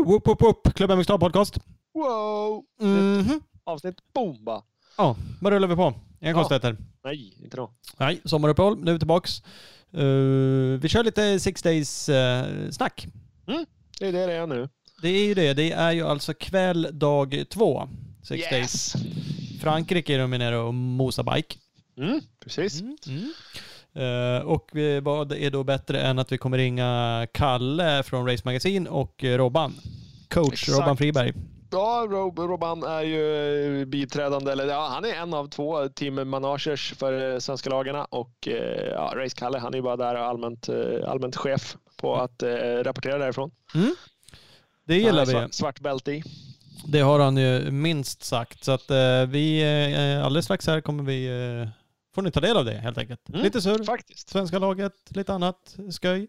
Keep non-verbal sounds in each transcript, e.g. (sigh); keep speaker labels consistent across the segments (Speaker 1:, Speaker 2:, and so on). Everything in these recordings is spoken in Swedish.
Speaker 1: Woo, whoop, whoop, whoop. Klubben med podcast.
Speaker 2: Wow!
Speaker 1: Mhm.
Speaker 2: Avsnitt bomba!
Speaker 1: Ja, vad rullar vi på? Inga
Speaker 2: Ja.
Speaker 1: konstigheter.
Speaker 2: Nej, inte då.
Speaker 1: Nej, sommaruppehåll. Nu är vi tillbaks. Eh, vi kör lite six days eh, snack.
Speaker 2: Det är det det är nu.
Speaker 1: Det är ju det. Det är ju alltså kväll dag två. Six days.
Speaker 2: yes!
Speaker 1: Frankrike är de nere och mosar bike.
Speaker 2: Mm, precis.
Speaker 1: Mm. Mm. Eh, och vi, vad är då bättre än att vi kommer ringa Kalle från Race Magazine och eh, Robban. Coach
Speaker 2: Exakt.
Speaker 1: Robban Friberg.
Speaker 2: Ja, Rob, Robban är ju eh, biträdande, eller ja, han är en av två team managers för svenska lagarna och ja, Race Kalle, han är ju bara där allmänt, allmänt chef på att eh, rapportera därifrån.
Speaker 1: Det gillar vi.
Speaker 2: svart, svart bälte i.
Speaker 1: Det har han ju minst sagt. Så att eh, vi eh, alldeles strax här kommer vi... Eh, får ni ta del av det helt enkelt.
Speaker 2: Mm.
Speaker 1: Lite surr,
Speaker 2: Faktiskt.
Speaker 1: svenska laget, lite annat skoj.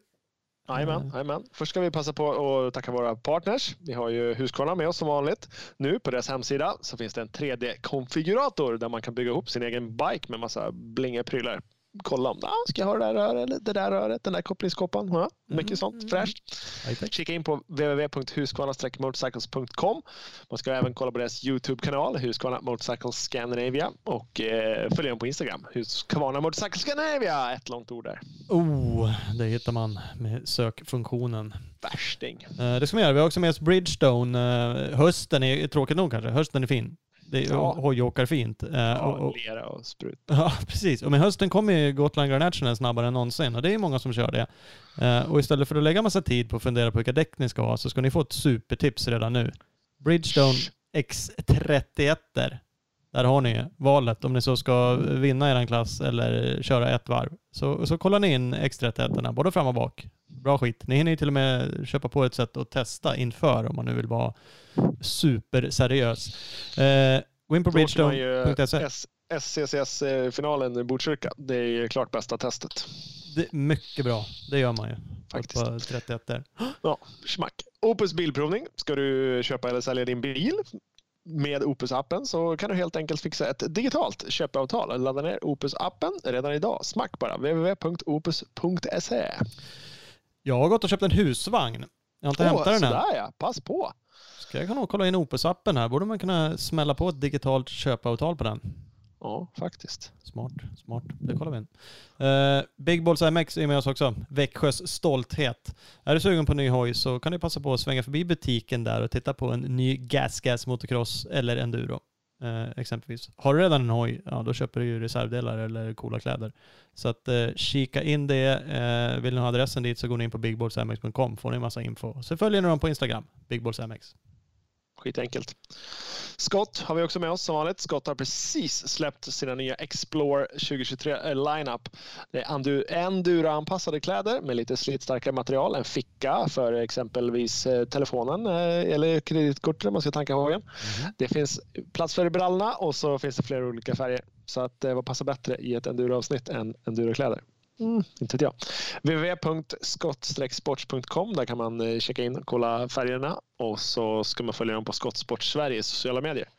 Speaker 2: Jajamän, jajamän. Först ska vi passa på att tacka våra partners. Vi har ju Husqvarna med oss som vanligt. Nu på deras hemsida så finns det en 3D-konfigurator där man kan bygga ihop sin egen bike med massa blinga-prylar. Kolla om ah, ska jag ha det där röret, eller det där röret, den där kopplingskåpan. Ja, mycket
Speaker 1: Mm.
Speaker 2: sånt fräscht.
Speaker 1: High-tech.
Speaker 2: Kika in på www.husqvarna-motorcycles.com. Man ska även kolla på deras Youtube-kanal, Husqvarna Motorcycles Scandinavia och eh, följa dem på Instagram, Husqvarna Motorcycles Scandinavia. Ett långt ord där.
Speaker 1: Oh, det hittar man med sökfunktionen.
Speaker 2: Värsting.
Speaker 1: Eh, det ska vi göra. Vi har också med oss Bridgestone. Eh, hösten är tråkigt nog kanske. Hösten är fin. Det är
Speaker 2: Ja.
Speaker 1: hojåkar fint. Eh,
Speaker 2: Ja,
Speaker 1: och, och,
Speaker 2: lera och sprut. (laughs)
Speaker 1: Ja, precis. Och med hösten kommer ju Gotland Grand National snabbare än någonsin och det är många som kör det. Eh, och istället för att lägga massa tid på att fundera på vilka däck ni ska ha så ska ni få ett supertips redan nu. Bridgestone X31. Där har ni valet om ni så ska vinna er klass eller köra ett varv. Så, så kollar ni in X31 både fram och bak. Bra skit. Ni hinner ju till och med köpa på ett sätt att testa inför om man nu vill vara superseriös. Eh, gå in på bridgestone.se.
Speaker 2: SCCS-finalen i Botkyrka. Det är ju klart bästa testet.
Speaker 1: Det mycket bra. Det gör man ju.
Speaker 2: Faktiskt.
Speaker 1: På 31 där.
Speaker 2: Ja, smack. Opus bilprovning. Ska du köpa eller sälja din bil med Opus-appen så kan du helt enkelt fixa ett digitalt köpeavtal. Ladda ner Opus-appen redan idag. Smack bara. www.opus.se.
Speaker 1: Jag har gått och köpt en husvagn. Jag har inte hämtat den än.
Speaker 2: sådär ja. Pass på.
Speaker 1: Ska jag nog kolla in Opus-appen här. Borde man kunna smälla på ett digitalt köpeavtal på den?
Speaker 2: Ja, faktiskt.
Speaker 1: Smart, smart. Det kollar vi in. Uh, Big Balls MX är med oss också. Växjös stolthet. Är du sugen på ny hoj så kan du passa på att svänga förbi butiken där och titta på en ny gas gas motocross eller enduro eh, exempelvis. Har du redan en hoj, ja då köper du ju reservdelar eller coola kläder. Så att eh, kika in det. Eh, vill ni ha adressen dit så går ni in på bigballsmx.com får ni en massa info. Så följer ni dem på Instagram, bigballsmx.
Speaker 2: Skitenkelt. Scott har vi också med oss som vanligt. Scott har precis släppt sina nya Explore 2023 eh, lineup. Det är endu- enduro-anpassade kläder med lite slitstarkare material. En ficka för exempelvis eh, telefonen eh, eller kreditkortet när man ska tanka hojen. Det finns plats för i brallorna och så finns det flera olika färger. Så att vad passar bättre i ett enduro-avsnitt än endurokläder? Mm, inte vet jag. www.skott-sports.com Där kan man eh, checka in och kolla färgerna och så ska man följa dem på Skottsport Sveriges sociala medier.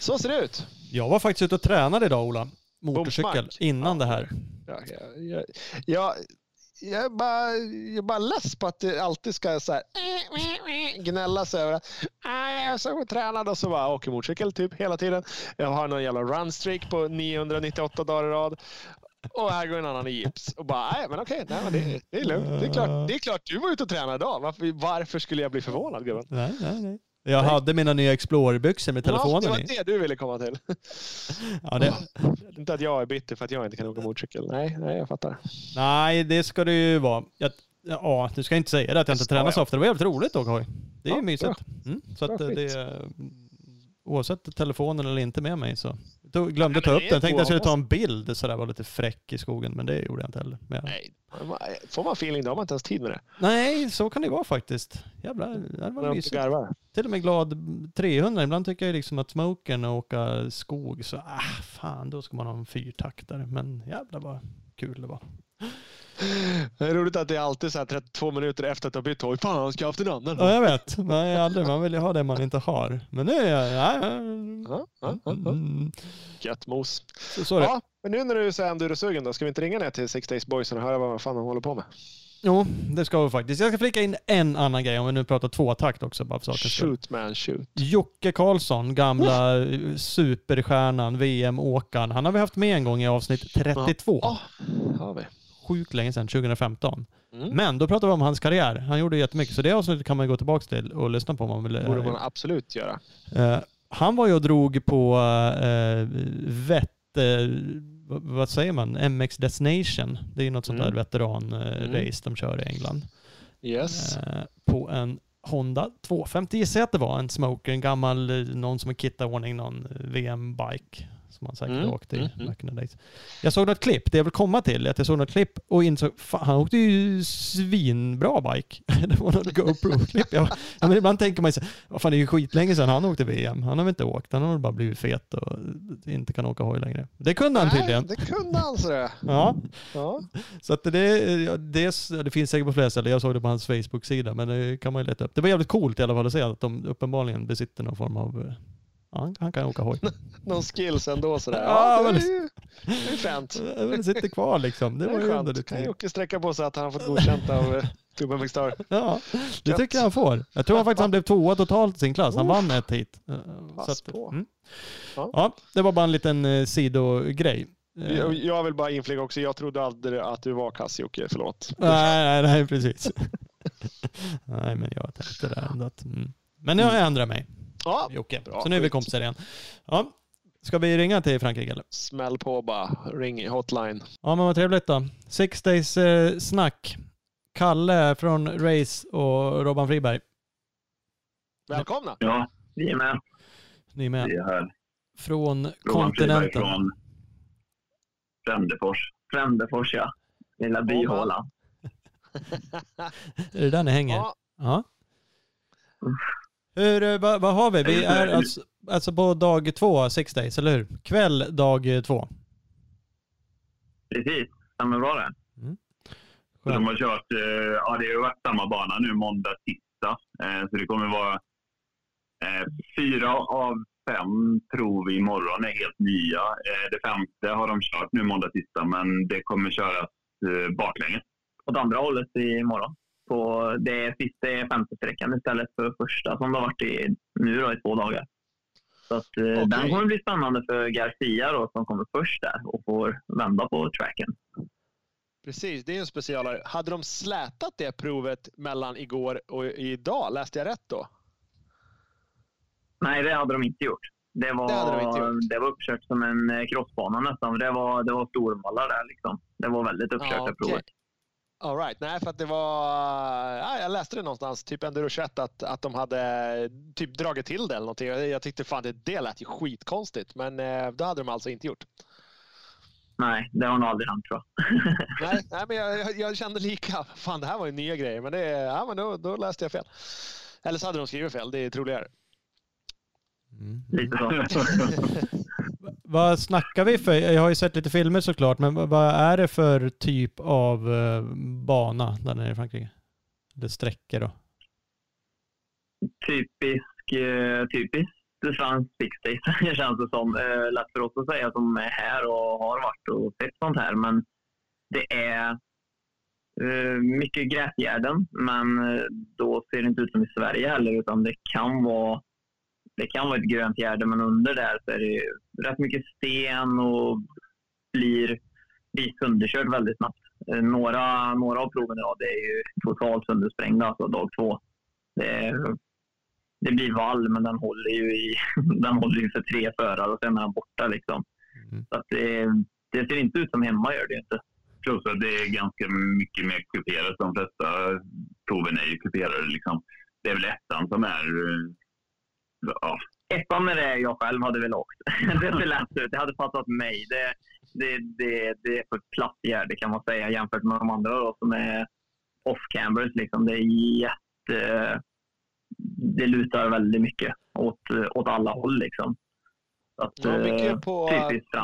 Speaker 2: Så ser det ut.
Speaker 1: Jag var faktiskt ute och tränade idag Ola. Motorcykel
Speaker 2: Bomsmack.
Speaker 1: innan
Speaker 2: Ja.
Speaker 1: det här.
Speaker 2: Jag, jag, jag, jag, är bara, jag är bara less på att det alltid ska så här, gnälla sig över att "Ah, jag är så tränad och så bara åker motorcykel typ hela tiden. Jag har någon jävla runstreak på 998 dagar i rad. Och här går en annan i gips. Och bara, nej men okej, nej, men det, det är lugnt. Det är, klart, det är klart du var ute och tränade idag. Varför, varför skulle jag bli förvånad gubben?
Speaker 1: Nej, nej, nej. Jag hade mina nya Explorer-byxor med
Speaker 2: Ja,
Speaker 1: telefonen
Speaker 2: det var
Speaker 1: i.
Speaker 2: det du ville komma till. (laughs)
Speaker 1: Ja, det,
Speaker 2: Inte att jag är bitter för att jag inte kan åka motorcykel. Nej, nej jag fattar.
Speaker 1: nej, det ska det ju vara. Jag, ja, du ska inte säga det att jag inte tränar så ofta. Det var jävligt roligt att åka hoj. Det är ju
Speaker 2: Ja,
Speaker 1: mysigt. Mm, så att eh, det är, oavsett telefonen eller inte med mig så. Tog- glömde
Speaker 2: Ja,
Speaker 1: ta upp den. Tänkte jag skulle ta en bild så där var lite fräck i skogen. Men det gjorde jag inte heller. Jag,
Speaker 2: Nej, får man feeling då har man inte ens tid med det.
Speaker 1: nej, så kan det vara faktiskt. Jävlar, det var mysigt. Till och med glad 300. Ibland tycker jag liksom att smoken och åka skog så, ah fan, då ska man ha en fyrtaktare. Men jävlar vad kul det var.
Speaker 2: Det är roligt att det är alltid så här 32 minuter efter att du har bytt hoj. Fan, jag ska ha haft en annan.
Speaker 1: Ja, jag vet. Nej, aldrig. Man vill ju ha det man inte har. Men nu är jag... Ja, ja.
Speaker 2: Ja, ja.
Speaker 1: Mm,
Speaker 2: Gött mos.
Speaker 1: så.
Speaker 2: Ja, men nu när du är endurosugen då, ska vi inte ringa ner till Six Days Boys och höra vad fan de håller på med?
Speaker 1: Jo, det ska vi faktiskt. Jag ska flika in en annan grej om vi nu pratar tvåtakt också bara för.
Speaker 2: Shoot man, shoot.
Speaker 1: Jocke Karlsson, gamla superstjärnan, VM-åkaren. Han har vi haft med en gång i avsnitt 32.
Speaker 2: Ja, har vi.
Speaker 1: Sjukt länge sedan, 2015.
Speaker 2: Mm.
Speaker 1: Men då pratar vi om hans karriär. Han gjorde jättemycket, så det avsnittet kan man gå tillbaka till och lyssna på om man vill.
Speaker 2: Det borde man absolut göra.
Speaker 1: Eh, han var ju och drog på uh, vett, eh, vad, säger man, MX Destination. Det är ju något sånt där
Speaker 2: Mm.
Speaker 1: veteranrace
Speaker 2: Mm.
Speaker 1: de kör i England.
Speaker 2: Yes.
Speaker 1: Eh, på en Honda 250 gissar jag att det var. En smoker, en gammal, eh, någon som är kittarordning, någon eh, VM-bike som han säkert
Speaker 2: Mm,
Speaker 1: åkte i
Speaker 2: mm, mm.
Speaker 1: back in the days. Jag såg något klipp, det jag vill komma till, att jag såg något klipp och insåg, fan han åkte ju svinbra bike. (laughs) det var något GoPro-klipp. Jag, ja, men ibland tänker man ju så, vad fan det är ju skitlänge sedan han åkte VM. Han har väl inte åkt, han har väl bara blivit fet och inte kan åka hoj längre. Det kunde han tydligen.
Speaker 2: Nej, det kunde han så det.
Speaker 1: Ja,
Speaker 2: Ja.
Speaker 1: så att det, ja, det, det finns säkert på flera ställen. Jag såg det på hans Facebook-sida, men det kan man ju leta upp. Det var jävligt coolt i alla fall att se att de uppenbarligen besitter någon form av... han- han kan åka hoj. (laughs)
Speaker 2: Någon skills ändå sådär.
Speaker 1: Ja,
Speaker 2: Ja, det
Speaker 1: men-
Speaker 2: är ju det är fränt. (laughs)
Speaker 1: Det sitter kvar liksom. Det
Speaker 2: Det
Speaker 1: var ju ändå lite...
Speaker 2: Kan Jocke sträcka på sig att han har fått godkänt av eh, Tobbe McStar.
Speaker 1: Ja, det
Speaker 2: Gött.
Speaker 1: tycker jag han får. Jag tror faktiskt han blev tvåa totalt i sin klass. Han vann ett hit. Eh,
Speaker 2: Pass på.
Speaker 1: mm.
Speaker 2: Ja.
Speaker 1: Ja, det var bara en liten eh, sidogrej.
Speaker 2: Jag, vill bara inflika också, jag trodde aldrig att du var kass Jocke, förlåt.
Speaker 1: Nej, nej, nej, precis. (laughs) nej, men jag tänkte det ändå att... Mm. Men jag ändrat mig,
Speaker 2: Ja,
Speaker 1: Jocke.
Speaker 2: Bra,
Speaker 1: Så nu är vi kompisar igen. Ja. Ska vi ringa till Frankrike eller?
Speaker 2: smäll på bara. Ring i hotline.
Speaker 1: Ja, men vad trevligt då. Six Days eh, snack. Kalle från Race och Robban Friberg.
Speaker 2: Välkomna!
Speaker 3: Ja, vi är med.
Speaker 1: Ni är med.
Speaker 3: Vi är här.
Speaker 1: Från
Speaker 3: Friberg
Speaker 1: kontinenten.
Speaker 3: från Frändefors. Frändefors, ja. Lilla byhålan. (laughs)
Speaker 1: Är det där ni hänger?
Speaker 2: Ja,
Speaker 1: Ja. Hur, eh, vad, vad har vi? Vi är alltså, alltså på dag två, Six Days, eller hur? Kväll dag eh, två.
Speaker 3: Precis. Stämmer bra det. Så de har kört, eh, ja det har varit samma bana nu måndag, tisdag. Så det kommer vara fyra av fem prov imorgon är helt nya. Det femte har de kört nu måndag, tisdag, men det kommer köras baklänges. Åt andra hållet imorgon. På det sista är femte sträckan istället för första som det har varit i, nu då, i två dagar. Så att, eh,
Speaker 2: Okej.
Speaker 3: den kommer bli spännande för Garcia då, som kommer först där och får vända på tracken.
Speaker 2: precis. Det är en specialare. Hade de slätat det provet mellan igår och idag? Läste jag rätt då?
Speaker 3: Nej, det hade de inte gjort. Det var,
Speaker 2: Det hade de inte gjort.
Speaker 3: det var uppkört som en eh, crossbana nästan. Det var, det var stormallar där liksom. Det var väldigt uppkört
Speaker 2: Ja, okej.
Speaker 3: provet.
Speaker 2: All right. Nej, för att det var... Ja, jag läste det någonstans, typ Enduro 21, att, att de hade typ dragit till det eller någonting. Jag, jag tyckte fan det, det lät ju skitkonstigt, men eh, det hade de alltså inte gjort.
Speaker 3: Nej, det har nog aldrig hänt tror jag. (laughs)
Speaker 2: Nej, nej men jag, jag, jag kände lika. Fan, det här var ju nya grejer, men, det, ja, men då, då läste jag fel. Eller så hade de skrivit fel, det är troligare.
Speaker 1: Mm.
Speaker 3: Lite så. (laughs) (laughs)
Speaker 1: Vad snackar vi för? Jag har ju sett lite filmer såklart, men vad- är det för typ av eh, bana där nere i Frankrike? Eller sträckor då?
Speaker 3: typisk, eh, typisk fransk fixdays (laughs) känns det som. Eh, lätt för oss att säga som är här och har varit och sett sånt här. Men det är mycket gräsgärden, men då ser det inte ut som i Sverige heller, utan det kan vara det kan vara ett grönt gärde, men under där så är det ju rätt mycket sten och blir, blir sönderkörd väldigt snabbt. Eh, Några, några av proven idag det är ju totalt söndersprängda, alltså dag två. Det, det blir vall, men den håller ju, i, (laughs) den håller ju för tre förare och sen är den borta. Liksom.
Speaker 1: Mm.
Speaker 3: Så att det, det ser inte ut som hemma, gör det inte. Plus att det är ganska mycket mer kuperat. De flesta proven är ju kuperade. Liksom. Det är väl ettan som är... Ja, ettan är det jag själv hade velat åkt. (laughs) det ser lätt ut. Det hade passat mig. Det, det, det, det är för platt gärde kan man säga jämfört med de andra då, som är off-cambers. Liksom. Det är jätte... Det lutar väldigt mycket åt, åt alla håll. Liksom. Att,
Speaker 2: Ja,
Speaker 3: eh,
Speaker 2: mycket, på,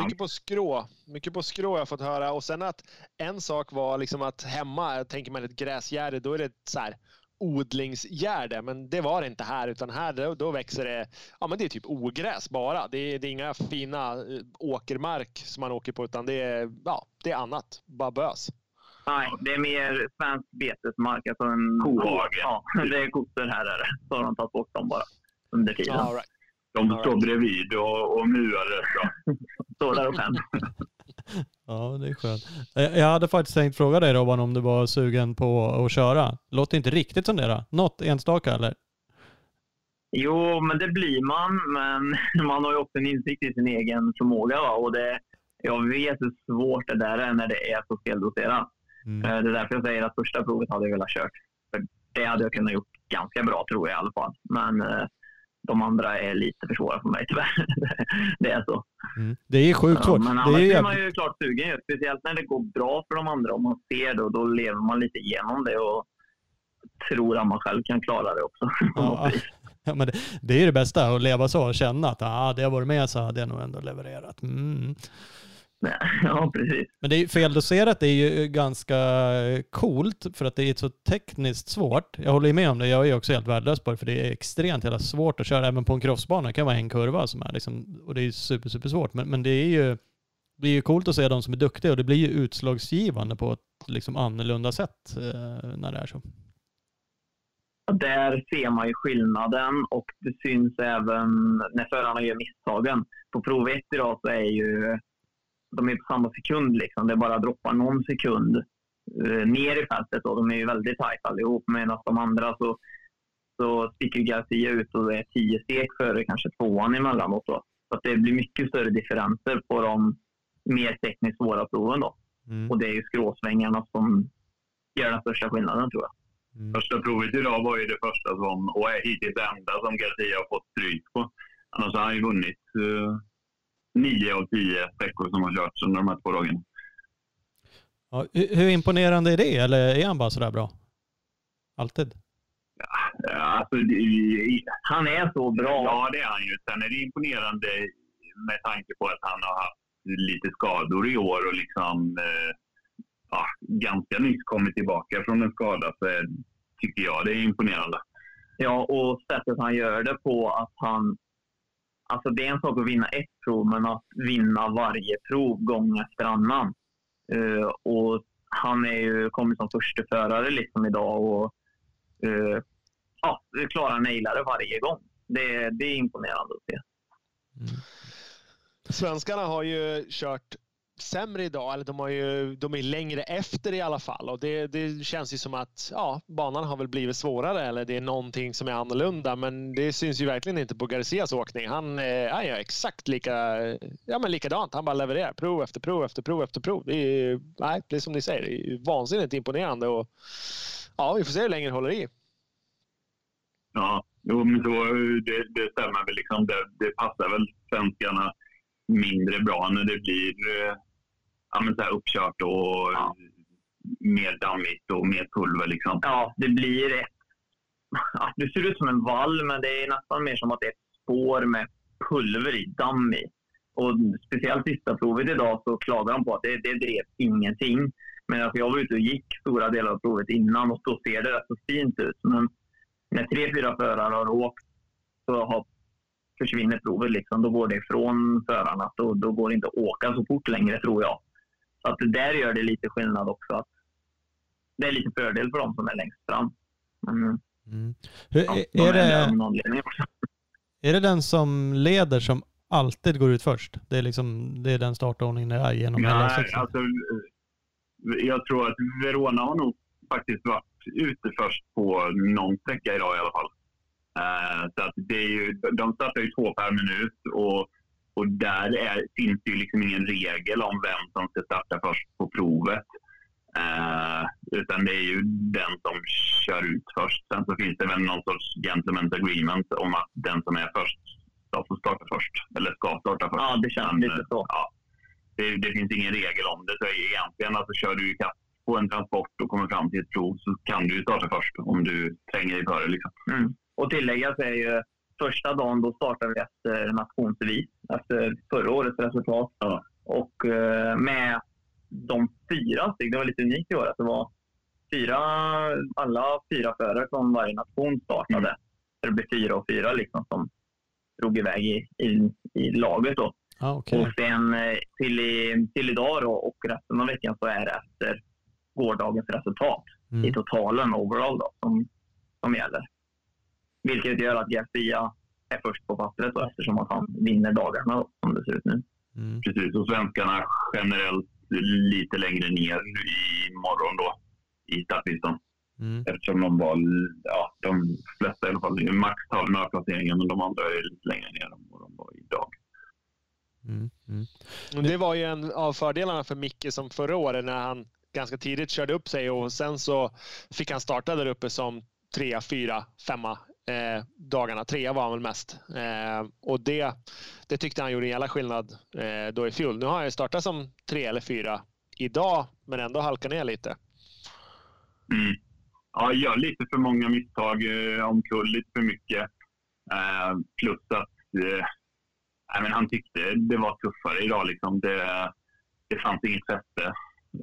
Speaker 2: mycket på skrå. Mycket på skrå har jag fått höra. Och sen att en sak var liksom att hemma, tänker man ett gräsgärde, då är det så här odlingsgärde. Men det var det inte här, utan här då, då växer det, ja men det är typ ogräs bara. Det är, det är inga fina eh, åkermark som man åker på, utan det är, ja, det är annat. Bara bös.
Speaker 3: Nej, det är mer svensk betesmark. Alltså en
Speaker 4: Kohage.
Speaker 3: Ja, det är kossor här är det. Så har de tagit bort dem bara under tiden.
Speaker 2: All right.
Speaker 4: De står
Speaker 2: right.
Speaker 4: bredvid och, och muar.
Speaker 3: Står där och skäms. (laughs)
Speaker 1: Ja, det är skönt. Eh, Jag hade faktiskt tänkt fråga dig Robban om du var sugen på att köra. Låter inte riktigt som det då. Något enstaka eller?
Speaker 3: Jo, men det blir man. Men (laughs) man har ju också en insikt i sin egen förmåga. Va? Och det, jag vet hur svårt det där är när det är så feldoserat.
Speaker 1: Mm.
Speaker 3: Eh, Det är därför jag säger att första provet hade jag velat kört. För det hade jag kunnat gjort ganska bra tror jag i alla fall. Men eh, de andra är lite för svåra för mig tyvärr. (laughs) det är så.
Speaker 1: Mm. Det är sjukt
Speaker 3: Ja,
Speaker 1: svårt.
Speaker 3: men
Speaker 1: det
Speaker 3: annars
Speaker 1: är ju
Speaker 3: är man ju klart sugen. ju. Speciellt när det går bra för de andra. Om man ser det och då lever man lite igenom det och tror att man själv kan klara det också. (laughs)
Speaker 1: Ja, (laughs) ja, men det, det är det bästa, att leva så och känna att ah, det har varit med så hade jag nog ändå levererat. Mm. (laughs)
Speaker 3: ja, precis.
Speaker 1: Men det är feldoserat, det är ju ganska coolt för att det är så tekniskt svårt. Jag håller ju med om det, jag är också helt värdelös på det för det är extremt jävla svårt att köra även på en crossbana. Det kan vara en kurva som är liksom, och det är super, super svårt. Men, men det är ju det är ju coolt att se de som är duktiga och det blir ju utslagsgivande på ett liksom annorlunda sätt eh, när det är så.
Speaker 3: Där ser man ju skillnaden och det syns även när förarna gör misstagen. På prov 1 idag så är ju de är på samma sekund. Liksom. Det bara droppar någon sekund eh, ner i fältet. Och de är ju väldigt tajt allihop. Medan de andra så, så sticker Garcia ut och är tio steg före kanske tvåan emellanåt. Då. Så att det blir mycket större differenser på de mer tekniskt svåra proven. Då.
Speaker 1: Mm.
Speaker 3: Och det är ju skråsvängarna som gör den största skillnaden tror jag.
Speaker 1: Mm.
Speaker 4: Första provet idag var ju det första som, och är hittills det enda som Garcia har fått stryk på. Annars har han ju vunnit eh, nio av tio sträckor som har körts under de här två dagarna.
Speaker 1: Ja, hur, imponerande är det? Eller är han bara sådär bra? Alltid?
Speaker 4: Ja, Alltså,
Speaker 3: Han är så bra.
Speaker 4: ja, det är han ju. Sen är det imponerande med tanke på att han har haft lite skador i år och liksom eh, ja, ganska nyss kommit tillbaka från en skada. Så tycker jag det är imponerande.
Speaker 3: Ja, och sättet han gör det på, att han... Alltså det är en sak att vinna ett prov, men att vinna varje prov gång efter annan. Uh, och han är ju kommit som första förare liksom idag och uh, ja, klarar nailare varje gång. Det, det är imponerande att se.
Speaker 1: Mm.
Speaker 2: Svenskarna har ju kört sämre idag, eller de, har ju, de är längre efter i alla fall. Och det, det känns ju som att ja, banan har väl blivit svårare eller det är någonting som är annorlunda. Men det syns ju verkligen inte på Garcias åkning. Han, eh, han gör exakt lika, ja, men likadant. Han bara levererar prov efter prov efter prov efter prov. Det är, nej, det är som ni säger, det är vansinnigt imponerande. Och, ja, vi får se hur länge det håller i.
Speaker 4: Ja, jo, men så, det, det stämmer väl. Liksom. Det, det passar väl svenskarna mindre bra när det blir eh, ja, men så här uppkört och
Speaker 3: Ja.
Speaker 4: mer dammigt och mer pulver. Liksom.
Speaker 3: Ja, det blir ett... Ja, det ser ut som en vall, men det är nästan mer som att det är ett spår med pulver i, damm i. Och speciellt sista provet idag så klagar de på att det, det drev ingenting. Men alltså jag var ute och gick stora delar av provet innan och då ser det rätt så fint ut. Men när tre, fyra förare har åkt så har, försvinner provet. Liksom. Då går det ifrån förarna. Då, då går det inte att åka så fort längre, tror jag. Så att det där gör det lite skillnad också. Att det är lite fördel för dem som är längst fram. Men,
Speaker 1: Mm. Hur,
Speaker 3: ja,
Speaker 1: är,
Speaker 3: de
Speaker 1: är, det, är det den som leder som alltid går ut först? Det är, liksom, det är den startordningen det är genom hela säsongen?
Speaker 4: alltså, jag tror att Verona har nog faktiskt varit ute först på någon sträcka idag i alla fall. Eh, så att det är ju, de startar ju två per minut och, och där är, finns det ju liksom ingen regel om vem som ska starta först på provet. Eh, utan det är ju den som kör ut först. Sen så finns det väl någon sorts gentleman's agreement om att den som är först ska få starta först. Eller ska starta först.
Speaker 3: Ja, det känns
Speaker 4: Men,
Speaker 3: lite så.
Speaker 4: Ja, det, det finns ingen regel om det. Så egentligen alltså, kör du på en transport och kommer fram till ett prov så kan du starta först om du tränger dig före. Liksom.
Speaker 3: Mm. Och tilläggas är ju första dagen då startar vi efter nationsvis, efter förra årets resultat.
Speaker 4: Ja.
Speaker 3: Och eh, med de fyra steg, det var lite unikt i år, att det var fyra, alla fyra förare från varje nation startade. Det blir fyra och fyra liksom som drog iväg i, i, i laget då.
Speaker 1: Ah, okej.
Speaker 3: Och sen eh, till, i, till idag då, och resten av veckan så är det efter gårdagens resultat i
Speaker 1: Mm.
Speaker 3: totalen overall då, som, som gäller. Vilket gör att Garcia är först på pappret då, eftersom att han vinner dagarna då, som det ser ut nu.
Speaker 1: Mm.
Speaker 4: Precis, och svenskarna generellt lite längre ner i morgon då i startlistan.
Speaker 1: Mm.
Speaker 4: Eftersom de var, ja, de flesta i alla fall, Max tar några placeringar men de andra är lite längre ner än vad de var idag.
Speaker 1: Mm. Mm.
Speaker 2: Och Det var ju en av fördelarna för Micke som förra året när han ganska tidigt körde upp sig och sen så fick han starta där uppe som trea, fyra, femma eh, dagarna. Trea var han väl mest. Eh, och det, det tyckte han gjorde en jävla skillnad eh, då i fjol. Nu har han ju startat som tre eller fyra idag men ändå halkat ner lite.
Speaker 4: Mm. Ja, gör lite för många misstag, eh, omkull lite för mycket. Eh, plus att eh, men han tyckte det var tuffare idag. Liksom. Det, det fanns inget fäste.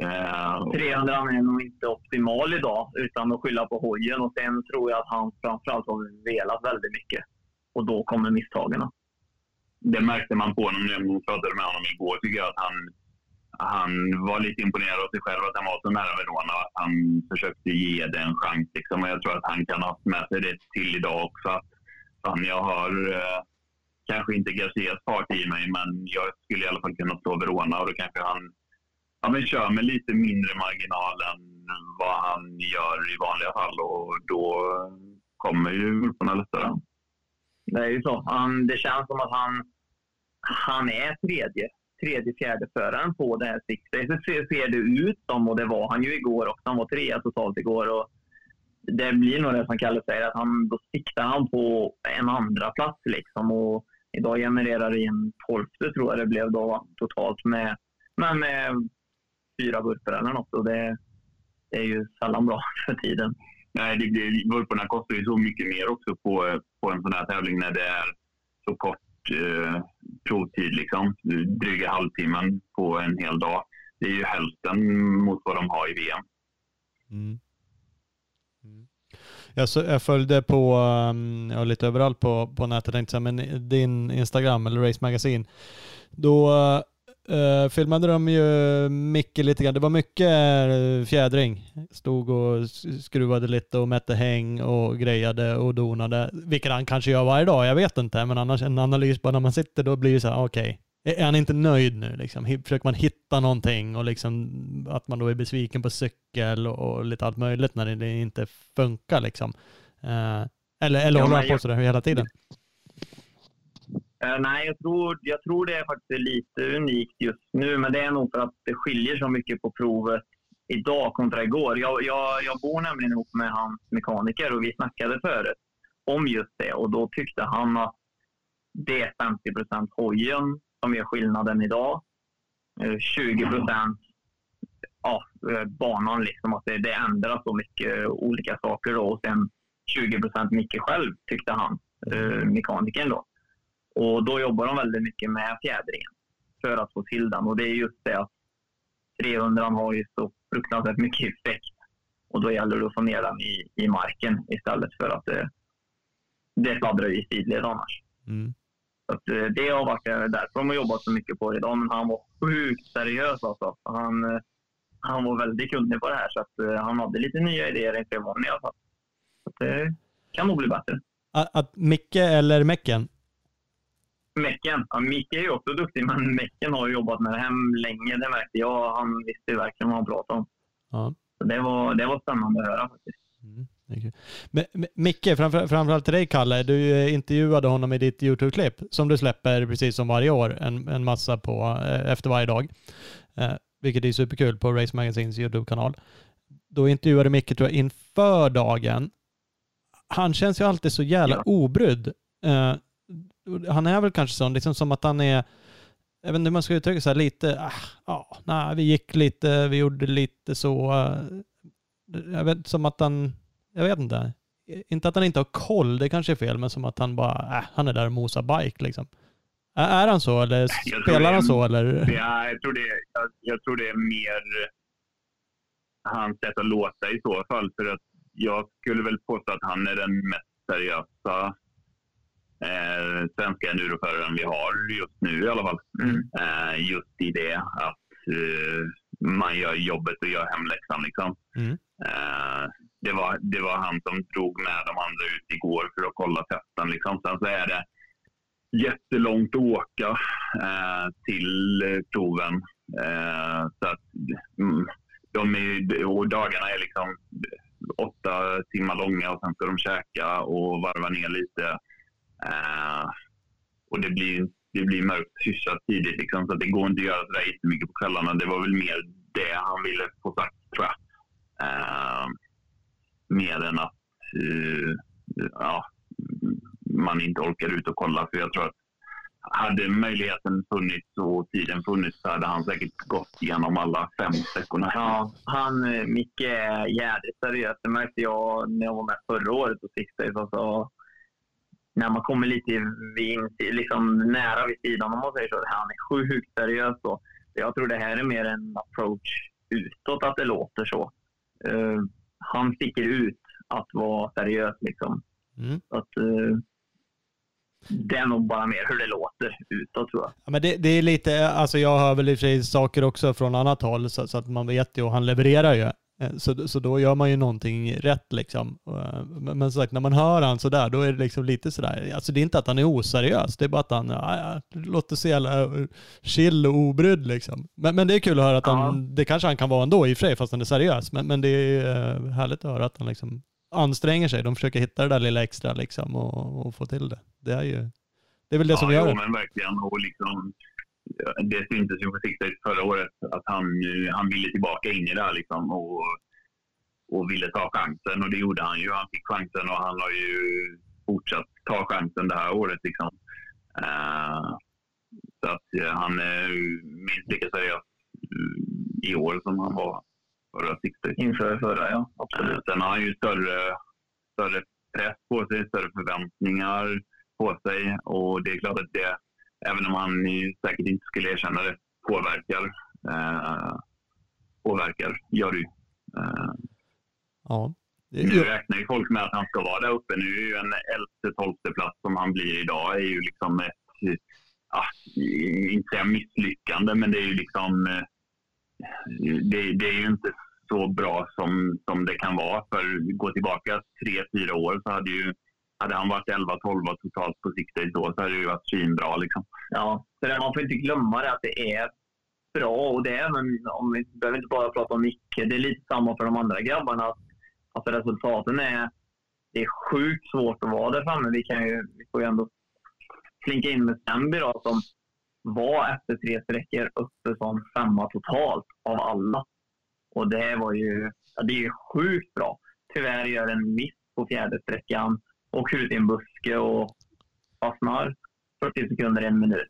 Speaker 4: Eh,
Speaker 3: 300 är nog inte optimal idag utan att skylla på hojen och sen tror jag att han framförallt har velat väldigt mycket. Och då kommer misstagen.
Speaker 4: det märkte man på honom när man pratade med honom igår. Tycker jag att han, han var lite imponerad av sig själv att han var så nära Verona. Att han försökte ge det en chans. Liksom. Och jag tror att han kan ha med sig det till idag också. Att, fan, jag har eh, kanske inte Garcias fart i mig, men jag skulle i alla fall kunna slå Verona. Och då kanske han ja, men kör med lite mindre marginal än vad han gör i vanliga fall. Och då kommer ju Ulfarna lättare.
Speaker 3: Det är ju så. Han, det känns som att han, han är tredje, tredje, fjärde föraren på det här siktet. Så Det ser, ser det ut som, och det var han ju igår också. Han var trea totalt igår. Och det blir nog det som Kalle säger, att han, då siktar han på en andra plats liksom. Och idag genererar det en tolfte tror jag det blev då totalt med, men med fyra vurpor eller något. Och det, det är ju sällan bra (laughs) för tiden.
Speaker 4: Nej, det blir, vurporna kostar ju så mycket mer också på, på en sån här tävling när det är så kort eh, provtid. Liksom. Dryga halvtimmen på en hel dag. Det är ju hälften mot vad de har i VM.
Speaker 1: Mm. Mm. Jag, så, jag följde på, um, ja, lite överallt på, på nätet men din Instagram eller Race Magazine, då uh, filmade de ju Micke lite grann. Det var mycket eh, fjädring. Stod och skruvade lite och mätte häng och grejade och donade, vilket han kanske gör varje dag, jag vet inte, men annars en analys bara när man sitter då blir det så här, okej, är han inte nöjd nu? Liksom? Försöker man hitta någonting och liksom att man då är besviken på cykel och, och lite allt möjligt när det, det inte funkar liksom. Eh, eller eller
Speaker 3: Ja,
Speaker 1: håller han på sådär hela tiden?
Speaker 3: Eh, nej, jag tror, jag tror det är faktiskt lite unikt just nu, men det är nog för att det skiljer så mycket på provet idag kontra igår. Jag, jag, jag bor nämligen ihop med hans mekaniker och vi snackade förut om just det och då tyckte han att det är 50 procent hojen som gör skillnaden idag. Eh, 20 ja, eh, banan, liksom, att det, det ändras så mycket eh, olika saker då och sen 20 procent Micke själv tyckte han, eh, mekanikern då. Och då jobbar de väldigt mycket med fjädringen för att få till den. Och det är just det att 300 har ju så fruktansvärt mycket effekt. Och då gäller det att få ner den i, i marken istället för att det, det fladdrar i sidled annars.
Speaker 1: Mm.
Speaker 3: Så eh, det har varit eh, därför de har jobbat så mycket på det idag. Men han var sjukt seriös alltså. Han, eh, han var väldigt kunnig på det här så att han hade lite nya idéer inför imorgon i alla fall. Så att det kan nog bli bättre.
Speaker 1: Att, att Micke eller Mecken?
Speaker 3: Mecken. Ja, Micke är ju också duktig, men Mecken har ju jobbat med det här länge. Det märkte jag. Han visste ju verkligen vad han pratade om.
Speaker 1: Ja.
Speaker 3: Så det, var, det var spännande att höra faktiskt.
Speaker 1: Mm, kul. Men, men, Micke, framför, framförallt till dig Kalle, du intervjuade honom i ditt YouTube-klipp som du släpper precis som varje år, en, en massa på eh, efter varje dag. Eh, vilket är superkul på Race Magazines YouTube-kanal. Då intervjuade Micke tror jag inför dagen. Han känns ju alltid så jävla
Speaker 3: Ja.
Speaker 1: obrydd. Eh, han är väl kanske sån, liksom som att han är jag vet inte hur man ska uttrycka sig, lite, ah, ja, nej, vi gick lite, vi gjorde lite så. eh, jag vet, som att han, jag vet inte. Inte att han inte har koll, det kanske är fel, men som att han bara, äh, han är där och mosar bike liksom. Är, han så eller
Speaker 4: Jag
Speaker 1: spelar han så eller?
Speaker 4: Ja, jag, tror det, jag, jag tror det är mer hans sätt att låta i så fall. För att jag skulle väl påstå att han är den mest seriösa eh, svenska enduroföraren vi har just nu i alla fall.
Speaker 3: Mm.
Speaker 4: Eh, just i det att eh, man gör jobbet och gör hemläxan. Liksom.
Speaker 1: Mm.
Speaker 4: Eh, det, var, det var han som drog med de andra ut igår för att kolla testen. Liksom. Sen så är det jättelångt att åka eh, till proven. Så att, mm, de är, och dagarna är liksom åtta timmar långa och sen ska de käka och varva ner lite. Eh, och det blir, det blir mörkt hyfsat tidigt liksom, så det går inte att göra sådär jättemycket på kvällarna. Det var väl mer det han ville få sagt tror jag. Eh, mer än att eh, ja, man inte orkar ut och kolla. För jag tror att hade möjligheten funnits och tiden funnits så hade han säkert gått igenom alla fem sträckorna.
Speaker 3: Ja, han, eh, Micke är jävligt seriös. Det märkte jag när jag var med förra året och siktade. Alltså, när man kommer lite vid, liksom nära vid sidan om man säger så. Han är sjukt seriös. Då. Jag tror det här är mer en approach utåt att det låter så. Uh, han sticker ut att vara seriös. Liksom.
Speaker 1: Mm.
Speaker 3: Att, uh, det är nog bara mer hur det låter utåt tror jag.
Speaker 1: Ja, men det, det, är lite, alltså jag hör väl i och för sig saker också från annat håll så, så, att man vet ju och han levererar ju. Eh, så, så då gör man ju någonting rätt liksom. Eh, men, men sagt, när man hör han sådär, då är det liksom lite sådär, alltså det är inte att han är oseriös, det är bara att han ja, ja, låter så jävla eh, chill och obrydd liksom. Men, men det är kul att höra att han, det kanske han kan vara ändå i och för sig, fast han är seriös. Men, men det är härligt att höra att han liksom anstränger sig. De försöker hitta det där lilla extra liksom och, och få till det. Det är ju det är väl det
Speaker 4: ja,
Speaker 1: som gör
Speaker 4: det. Ja, men verkligen. Och liksom, det syntes ju på Sixdays förra året att han, han ville tillbaka in i det här liksom och, och ville ta chansen. Och det gjorde han ju. Han fick chansen och han har ju fortsatt ta chansen det här året. Liksom. Uh, så att uh, han är minst lika seriös i år som han var förra Sixdays.
Speaker 3: Inför förra, ja. Absolut. Uh,
Speaker 4: sen har han ju större, större press på sig, större förväntningar på sig och det är klart att det, även om han säkert inte skulle erkänna det, påverkar. Eh, påverkar, gör det ju. Eh,
Speaker 1: ja.
Speaker 4: Nu räknar ju folk med att han ska vara där uppe. Nu är ju en elfte, tolfte plats som han blir idag är ju liksom ett, ja, inte säga misslyckande, men det är ju liksom, eh, det, det är ju inte så bra som, som det kan vara. För gå tillbaka tre, fyra år så hade ju hade han varit 11-12 totalt på sikt då så hade det ju varit svinbra. Liksom.
Speaker 3: Ja, så det, man får inte glömma det att det är bra och det är, men om vi behöver inte bara prata om Micke, det är lite samma för de andra grabbarna. Alltså resultaten är, det är sjukt svårt att vara där framme. Vi, kan ju, vi får ju ändå klinka in med Sembi då, som var efter tre sträckor uppe som femma totalt av alla. Och det var ju, ja, det är sjukt bra. Tyvärr gör en miss på fjärde sträckan åker ut i en buske och fastnar 40 sekunder, en minut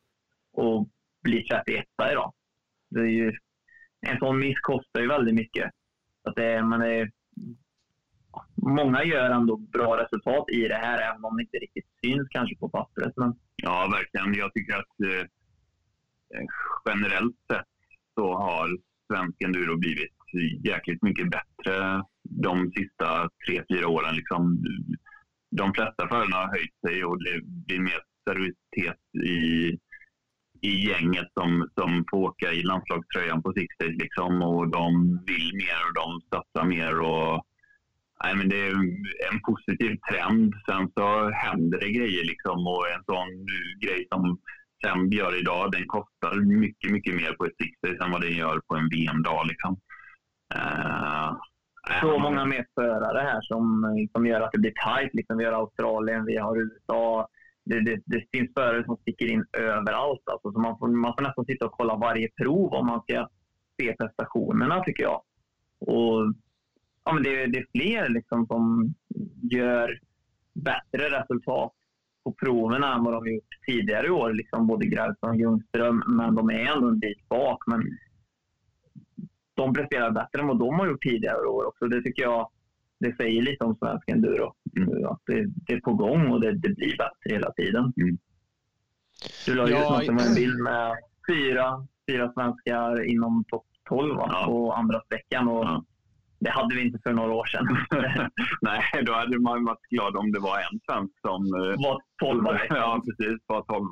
Speaker 3: och blir 31 idag. Det är ju, en sån miss kostar ju väldigt mycket. Så att det, man är, många gör ändå bra resultat i det här, även om det inte riktigt syns kanske på pappret. Men...
Speaker 4: Ja, verkligen. Jag tycker att eh, generellt sett så har svensk enduro blivit jäkligt mycket bättre de sista tre, fyra åren. Liksom, de flesta förarna har höjt sig och det blir mer seriositet i, i gänget som, som får åka i landslagströjan på Sixdays. Liksom, och de vill mer och de satsar mer. Och, nej, men det är en positiv trend. Sen så händer det grejer. Liksom, och en sån grej som Semb gör idag, den kostar mycket, mycket mer på ett Sixdays än vad den gör på en VM-dag. Liksom. Uh,
Speaker 3: så många mer förare här som, som gör att det blir tajt. Liksom, vi har Australien, vi har USA. Det, det, det finns förare som sticker in överallt. Alltså, så man, får, man får nästan sitta och kolla varje prov om man ska se prestationerna, tycker jag. Och, ja, men det, det är fler liksom, som gör bättre resultat på proven än vad de gjort tidigare i år. Liksom både Grausson och Ljungström, men de är ändå en bit bak. Men de presterar bättre än vad de har gjort tidigare år också. Det tycker jag det säger lite om svensk enduro. Mm. Att det, det, är på gång och det, det blir bättre hela tiden. Mm. Du la ja, ut en bild med fyra, fyra svenskar inom topp 12 ja. på andra sträckan. Och ja. Det hade vi inte för några år sedan. (laughs)
Speaker 4: Nej, då hade man varit glad om det var en svensk som
Speaker 3: eh, var 12 (laughs)
Speaker 4: Ja, precis. Var 12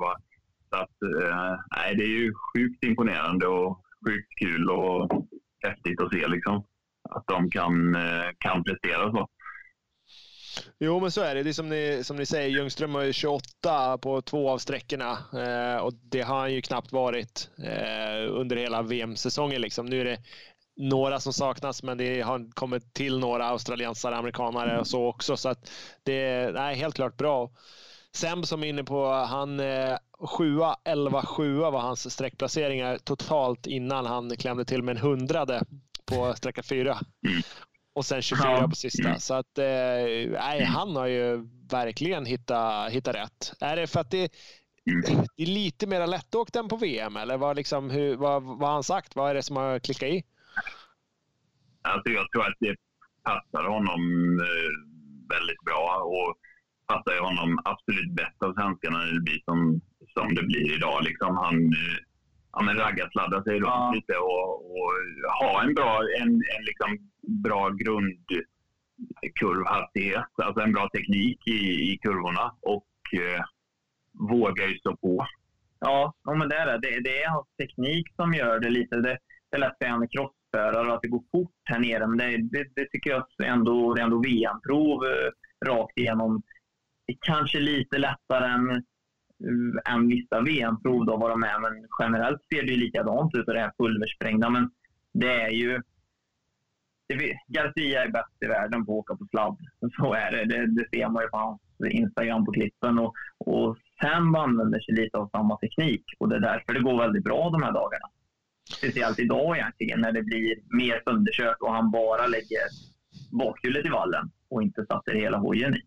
Speaker 4: Så att, eh, nej, det är ju sjukt imponerande och sjukt kul. Och häftigt att se liksom. Att de kan, eh, kan prestera så.
Speaker 2: Jo, men så är det. Det är som ni, som ni säger, Ljungström har ju 28 på två av sträckorna eh, och det har han ju knappt varit eh, under hela VM-säsongen. Liksom. Nu är det några som saknas, men det har kommit till några australiensare, amerikanare och så också. Så att det är helt klart bra. Sem som är inne på, han eh, 7 11 7 var hans sträckplaceringar totalt innan han klämde till med en hundrade på sträcka 4.
Speaker 4: Mm.
Speaker 2: Och sen 24
Speaker 4: Ja.
Speaker 2: på sista. Så att, eh, nej, han har ju verkligen hittat, hittat rätt. Är det för att det,
Speaker 4: Mm.
Speaker 2: det är lite mer lättåkt än på VM? Eller vad, liksom, hur, vad, vad har han sagt? Vad är det som har klickat i?
Speaker 4: Alltså jag tror att det passar honom eh, väldigt bra och passar honom absolut bäst av svenskarna när det blir som, som det blir idag. Liksom han eh, ja, men raggarsladda sig runt
Speaker 3: Ja.
Speaker 4: lite och, och ha en bra, en, en liksom bra grundkurvhastighet. Alltså en bra teknik i, i kurvorna och eh, vågar ju stå på.
Speaker 3: Ja, men det är det. det. Det är hans teknik som gör det lite. Det, det är lätt för en crossförare och att det går fort här nere. Men det, det, det tycker jag ändå, det är ändå VM-prov eh, rakt igenom. Det är kanske lite lättare än, eh, Eh, än vissa VM-prov då vara med. Men generellt ser det ju likadant ut och det här pulversprängda. Men det är ju... Det, Garcia är bäst i världen på att åka på sladd. (laughs) Så är det. Det, det ser man ju på hans Instagram på klippen. Och, och Sam använder sig lite av samma teknik och det är därför det går väldigt bra de här dagarna. Speciellt idag egentligen när det blir mer sönderkört och han bara lägger bakhjulet i vallen och inte satte hela hojen i.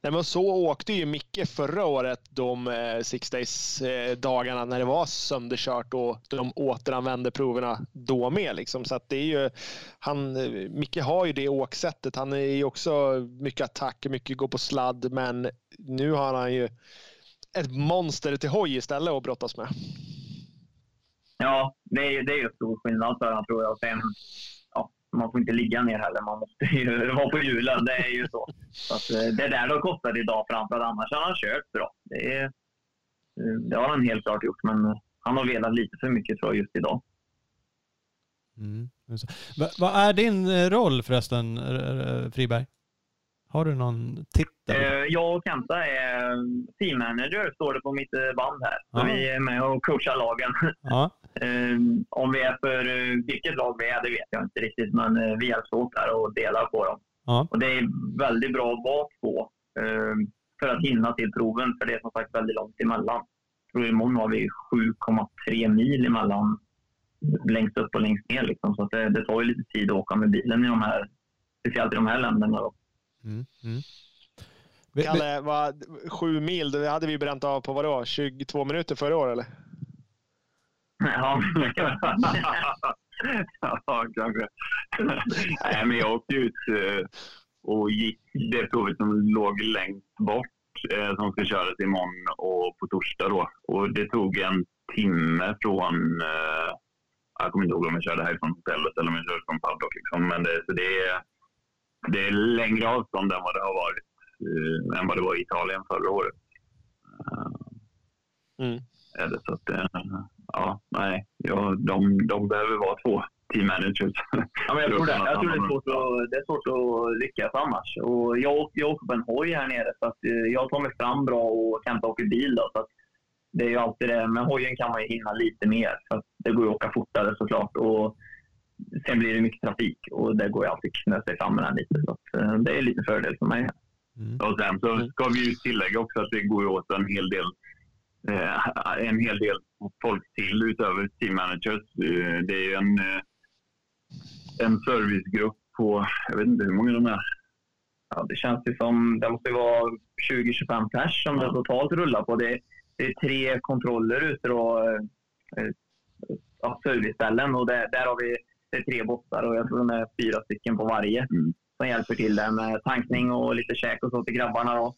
Speaker 2: Nej, men så åkte ju Micke förra året de eh, Six Days-dagarna eh, när det var sönderkört och de återanvände proverna då med. Liksom. Så att det är ju, han, eh, Micke har ju det åksättet. Han är ju också mycket attack, mycket gå på sladd, men nu har han ju ett monster till hoj istället att brottas med.
Speaker 3: Ja, det är ju det är ju stor skillnad för honom tror jag. Sen, man får inte ligga ner heller. Man måste ju (laughs) vara på hjulen. Det är ju så. så att, eh, det är där det har kostat idag framför allt. Annars har han kört bra. Det, är, eh, det har han helt klart gjort. Men eh, han har velat lite för mycket tror jag just idag.
Speaker 1: Mm. Vad är din roll förresten, Friberg? Har du någon titel?
Speaker 3: Eh, Jag och Kenta är team manager, står det på mitt eh, band här. Så
Speaker 1: Ja.
Speaker 3: vi är med och coachar lagen. (laughs)
Speaker 1: Ja.
Speaker 3: Eh, Om vi är för eh, vilket lag vi är, det vet jag inte riktigt. Men vi hjälps åt där och delar på dem.
Speaker 1: Ja.
Speaker 3: Och det är väldigt bra att vara två för att hinna till proven. För det är som sagt väldigt långt emellan. Jag tror imorgon har vi 7,3 mil emellan längst upp och längst ner. Liksom. Så det, det tar ju lite tid att åka med bilen i de här, speciellt i de här länderna. Då.
Speaker 1: Mm. Mm.
Speaker 2: Kalle, vad, sju mil, det hade vi bränt av på vadå? 22 minuter förra året eller?
Speaker 3: Ja, (laughs)
Speaker 4: ja, kanske. Nej, men jag åkte ut eh, och gick det provet som låg längst bort eh, som ska köras imorgon och på torsdag då. Och det tog en timme från, eh, jag kommer inte ihåg om jag körde härifrån hotellet eller om jag körde från paddock liksom. Men det, så det, är, det är längre avstånd än vad det har varit, eh, än vad det var i Italien förra året. Eh,
Speaker 2: Mm.
Speaker 4: är det. Så att, eh, ja, nej, ja, de, de behöver vara två team managers.
Speaker 3: Ja, men jag tror det. Jag tror det är svårt att, det är svårt att lyckas annars. Och jag, jag åker på en hoj här nere så att eh, jag tar mig fram bra och Kenta åker bil. Då, så att det är ju alltid det. Med hojen kan man ju hinna lite mer. Så att det går ju att åka fortare såklart. Och sen blir det mycket trafik och det går ju alltid att knö sig fram med den lite. Så att, eh, det är lite fördel för mig.
Speaker 1: Mm.
Speaker 4: Och sen så ska vi ju tillägga också att det går åt en hel del eh, en hel del folk till utöver team managers. Eh, det är ju en, eh, en servicegrupp på, jag vet inte hur många de är.
Speaker 3: Ja, det känns ju som det måste vara 20-25 pers som det totalt rullar på. Det, det är tre kontroller ute då, eh, serviceställen och det, där har vi det är tre bossar och jag tror de är fyra stycken på varje
Speaker 4: Mm.
Speaker 3: som hjälper till där med tankning och lite käk och så till grabbarna. Då.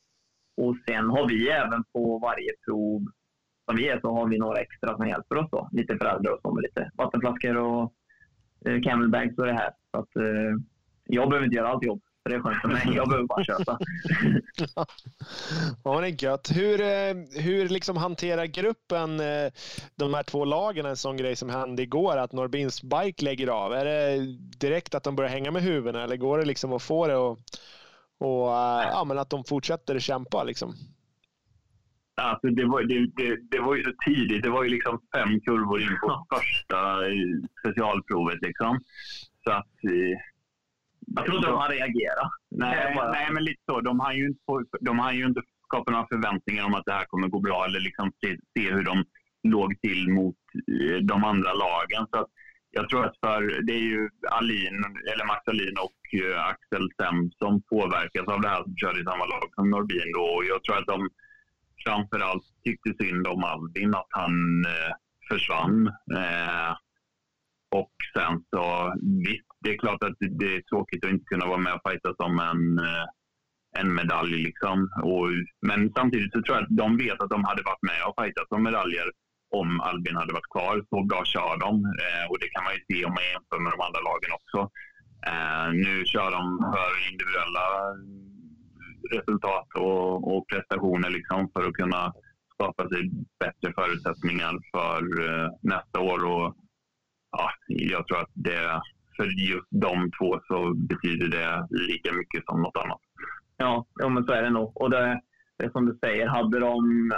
Speaker 3: Och sen har vi även på varje prov som vi är så har vi några extra som hjälper oss. Då. Lite föräldrar och så med lite vattenflaskor och eh, camelbags och det här. Så att, eh, jag behöver inte göra allt jobb. Så det är skönt för mig. Jag behöver bara köta. (laughs)
Speaker 2: ja, det är gött. Hur, eh, hur liksom hanterar gruppen eh, de här två lagen en sån grej som hände igår, att Norbins bike lägger av? Är det direkt att de börjar hänga med huvudena eller går det liksom att få det och, och ja, men att de fortsätter kämpa? Liksom?
Speaker 4: Alltså det, var, det, det, det var ju så tidigt. Det var ju liksom fem kurvor in på första specialprovet. Liksom. Så att,
Speaker 3: jag trodde de hade reagerat.
Speaker 4: Nej, nej, men lite så. De har ju inte, de har ju inte skapat några förväntningar om att det här kommer gå bra eller liksom se, se hur de låg till mot eh, de andra lagen. Så jag tror att för, det är ju Alin, eller Max Alin och uh, Axel Sem som påverkas av det här som körde i samma lag som Norbin. Då. Och jag tror att de framförallt tyckte synd om Albin, att han uh, försvann och sen så, visst, det är klart att det är tråkigt att inte kunna vara med och fighta som en, eh, en medalj. Liksom. Och, men samtidigt så tror jag att de vet att de hade varit med och fightat om medaljer om Albin hade varit kvar. Så bra kör de eh, och det kan man ju se om man jämför med de andra lagen också. Eh, nu kör de för individuella resultat och, och prestationer liksom för att kunna skapa sig bättre förutsättningar för eh, nästa år. Och, ja, jag tror att det för just de två så betyder det lika mycket som något annat.
Speaker 3: Ja, ja men så är det nog. Och det, det är som du säger, hade de...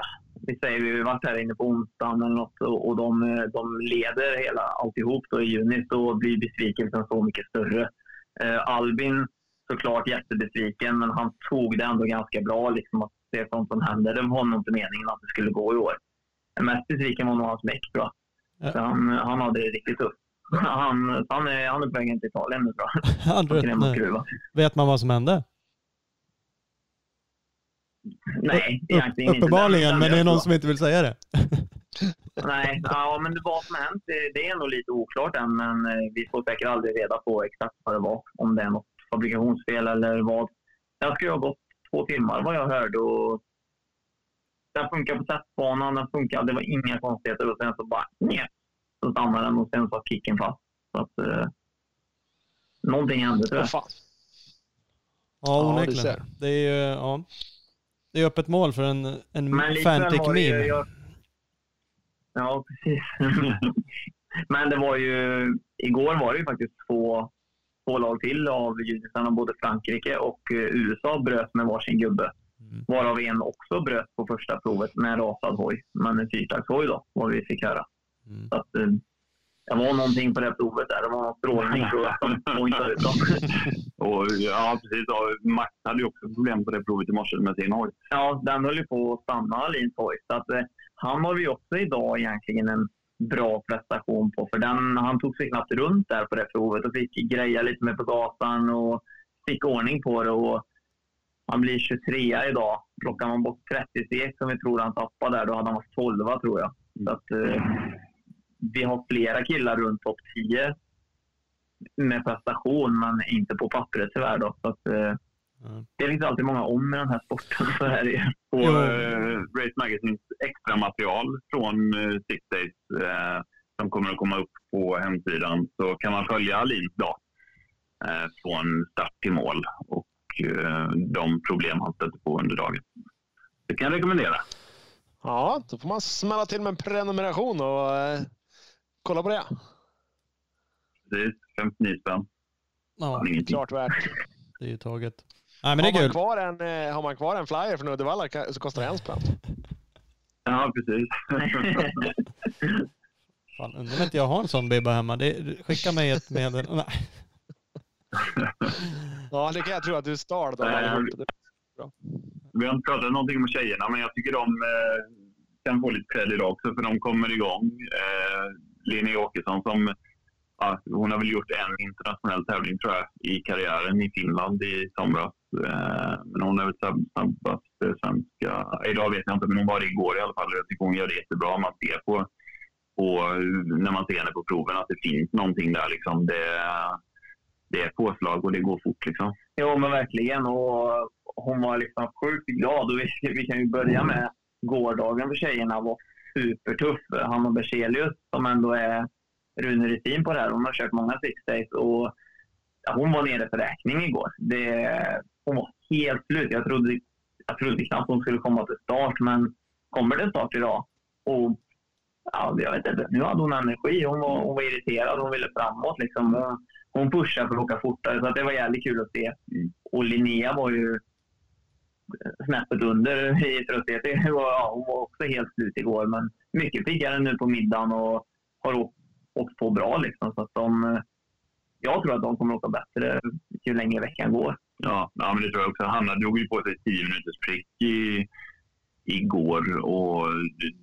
Speaker 3: Vi säger vi varit här inne på onsdagen eller något och, och de, de leder hela alltihop då i juni så blir besvikelsen så mycket större. Eh, Albin såklart jättebesviken, men han tog det ändå ganska bra. Liksom att det är sånt som händer. Det var nog inte meningen att det skulle gå i år. Mest besviken var nog hans meck, tror jag. Ja. Han, han hade det riktigt tufft. (laughs) Han, han, är, han är på väg till Italien nu tror
Speaker 1: jag. (laughs) Vet man vad som hände?
Speaker 3: Nej, egentligen
Speaker 1: inte. Uppenbarligen, men det är någon som inte vill säga det. (laughs)
Speaker 3: Nej, ja, men vad som har hänt det, är nog lite oklart än, men eh, vi får säkert aldrig reda på exakt vad det var. Om det är något fabrikationsfel eller vad. Det skulle ha gått två timmar vad jag hörde och den funkar på testbanan, den funkar, det var inga konstigheter och sen så bara nej, så stannade den och sen satt kicken fast. Så att, eh, någonting hände tror jag.
Speaker 1: Oh, ja, onekligen. Ja, det är ju ja, det är öppet mål för en, en Fantic meme. Jag...
Speaker 3: Ja, precis. (laughs) Men det var ju, igår var det ju faktiskt två, två lag till av judisarna. Både Frankrike och eh, USA bröt med varsin gubbe. Mm. Varav en också bröt på första provet med rasad hoj. Men en fyrtaktshoj då, vad vi fick höra. Mm. Så att, eh, det var någonting på det provet där. Det var någon strålning tror jag som (laughs) inte ut (laughs)
Speaker 4: och, Ja, precis. Och Max hade ju också problem på det provet i morse med sin hoj.
Speaker 3: Ja, den höll ju på att stanna, Alins hoj. Så att, eh, han har vi också idag egentligen en bra prestation på. För den, han tog sig knappt runt där på det provet och fick greja lite med på gatan och fick ordning på det. Och han blir 23 idag. Plockar man bort 30 steg som vi tror han tappade där, då hade han varit 12 tror jag. Så att, eh, vi har flera killar runt topp 10 med prestation, men inte på pappret tyvärr. Då, så att, eh, mm. Det finns alltid många om i den här sporten. (laughs) Så är det
Speaker 4: På eh, Race Magazines extra material från eh, Six Days eh, som kommer att komma upp på hemsidan så kan man följa Alins dag eh, från start till mål och de problem han stötte på under dagen. Det kan jag rekommendera.
Speaker 2: Ja, då får man smälla till med en prenumeration och eh, kolla på det.
Speaker 4: Precis, 59 spänn.
Speaker 1: Ja,
Speaker 2: klart värt.
Speaker 1: Det är ju taget. Nej, men
Speaker 2: har,
Speaker 1: det är
Speaker 2: man kvar en, eh, har man kvar en flyer från Uddevalla så kostar det en spänn.
Speaker 4: Ja, precis. (laughs)
Speaker 1: Fan, undrar om inte jag har en sån bibba hemma. Det, skicka mig ett medel. (laughs) Nej. (laughs)
Speaker 2: ja, det kan jag tro att du stal. Då,
Speaker 4: vi har inte pratat någonting om tjejerna, men jag tycker de eh, kan få lite cred idag också, för de kommer igång. Eh, Linnea Åkesson som ja, hon har väl gjort en internationell tävling tror jag i karriären i Finland i somras. Eh, men hon är väl snabbast svenska. Idag vet jag inte, men hon var det igår i alla fall. Jag tycker hon gör det jättebra. Man ser på, på när man ser henne på proven att det finns någonting där. Liksom. Det, det är påslag och det går fort. Liksom.
Speaker 3: Jo, men verkligen. Och hon var liksom sjukt glad. Och vi, vi kan ju börja med gårdagen för tjejerna var supertuff. Hanna Berzelius som ändå är Rune Rutin på det här. Hon har kört många six days och ja, hon var nere för räkning igår. Det, hon var helt slut. Jag trodde, jag trodde knappt hon skulle komma till start, men kommer det start idag? Och ja, jag vet inte, nu hade hon energi. Hon var, hon var irriterad, hon ville framåt. Liksom. Hon, hon pushade för att åka fortare, så det var jävligt kul att se. Och Linnea var ju snäppet under i trötthet. Ja, hon var också helt slut igår, men mycket piggare nu på middagen och har åkt, åkt på bra. Liksom, så att de, jag tror att de kommer åka bättre ju längre veckan går.
Speaker 4: Ja, ja men det tror jag också. Hanna drog ju på sig 10 minuters prick i, igår och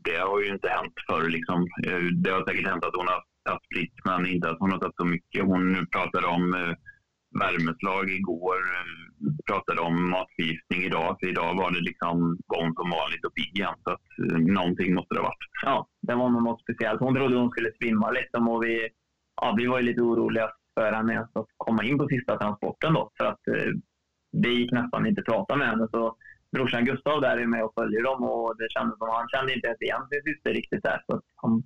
Speaker 4: det har ju inte hänt förr. Liksom. Eh, det har säkert hänt att hon har tagit prick, men inte att hon har tagit så mycket. Hon pratade om eh, värmeslag igår, eh, pratade om matförgiftning idag. För idag var det liksom gång som vanligt och pigg igen. Så att någonting måste det ha varit.
Speaker 3: Ja, det var något speciellt. Hon trodde hon skulle svimma liksom och vi, ja, vi var ju lite oroliga för henne att komma in på sista transporten då. För att eh, det gick nästan inte att prata med henne. Så brorsan Gustav där är med och följer dem och det kändes som han kände inte ens igen sin syster riktigt där. Så han,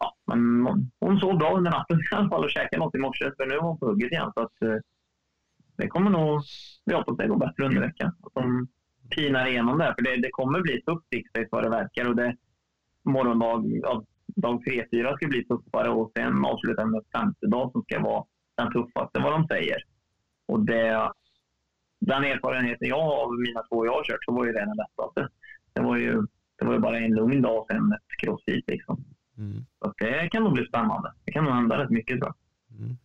Speaker 3: ja, men hon sov bra under natten (laughs) i alla fall och käkade något i morse för nu är hon på hugget igen. Så att, eh, det kommer nog, vi hoppas det går bättre under veckan. Att de pinar igenom det. För det, det kommer bli tufft Sixdays vad det verkar. Och det, morgondag, ja, dag 3-4 ska bli tuffare och sen avslutar med femte dag som ska vara den tuffaste vad de säger. Och det, den erfarenheten jag har av mina två jag har kört så var ju det den lättaste. Det var ju, det var ju bara en lugn dag och sen ett crossfit liksom. Mm. Så det kan nog bli spännande. Det kan nog hända rätt mycket tror jag. Mm.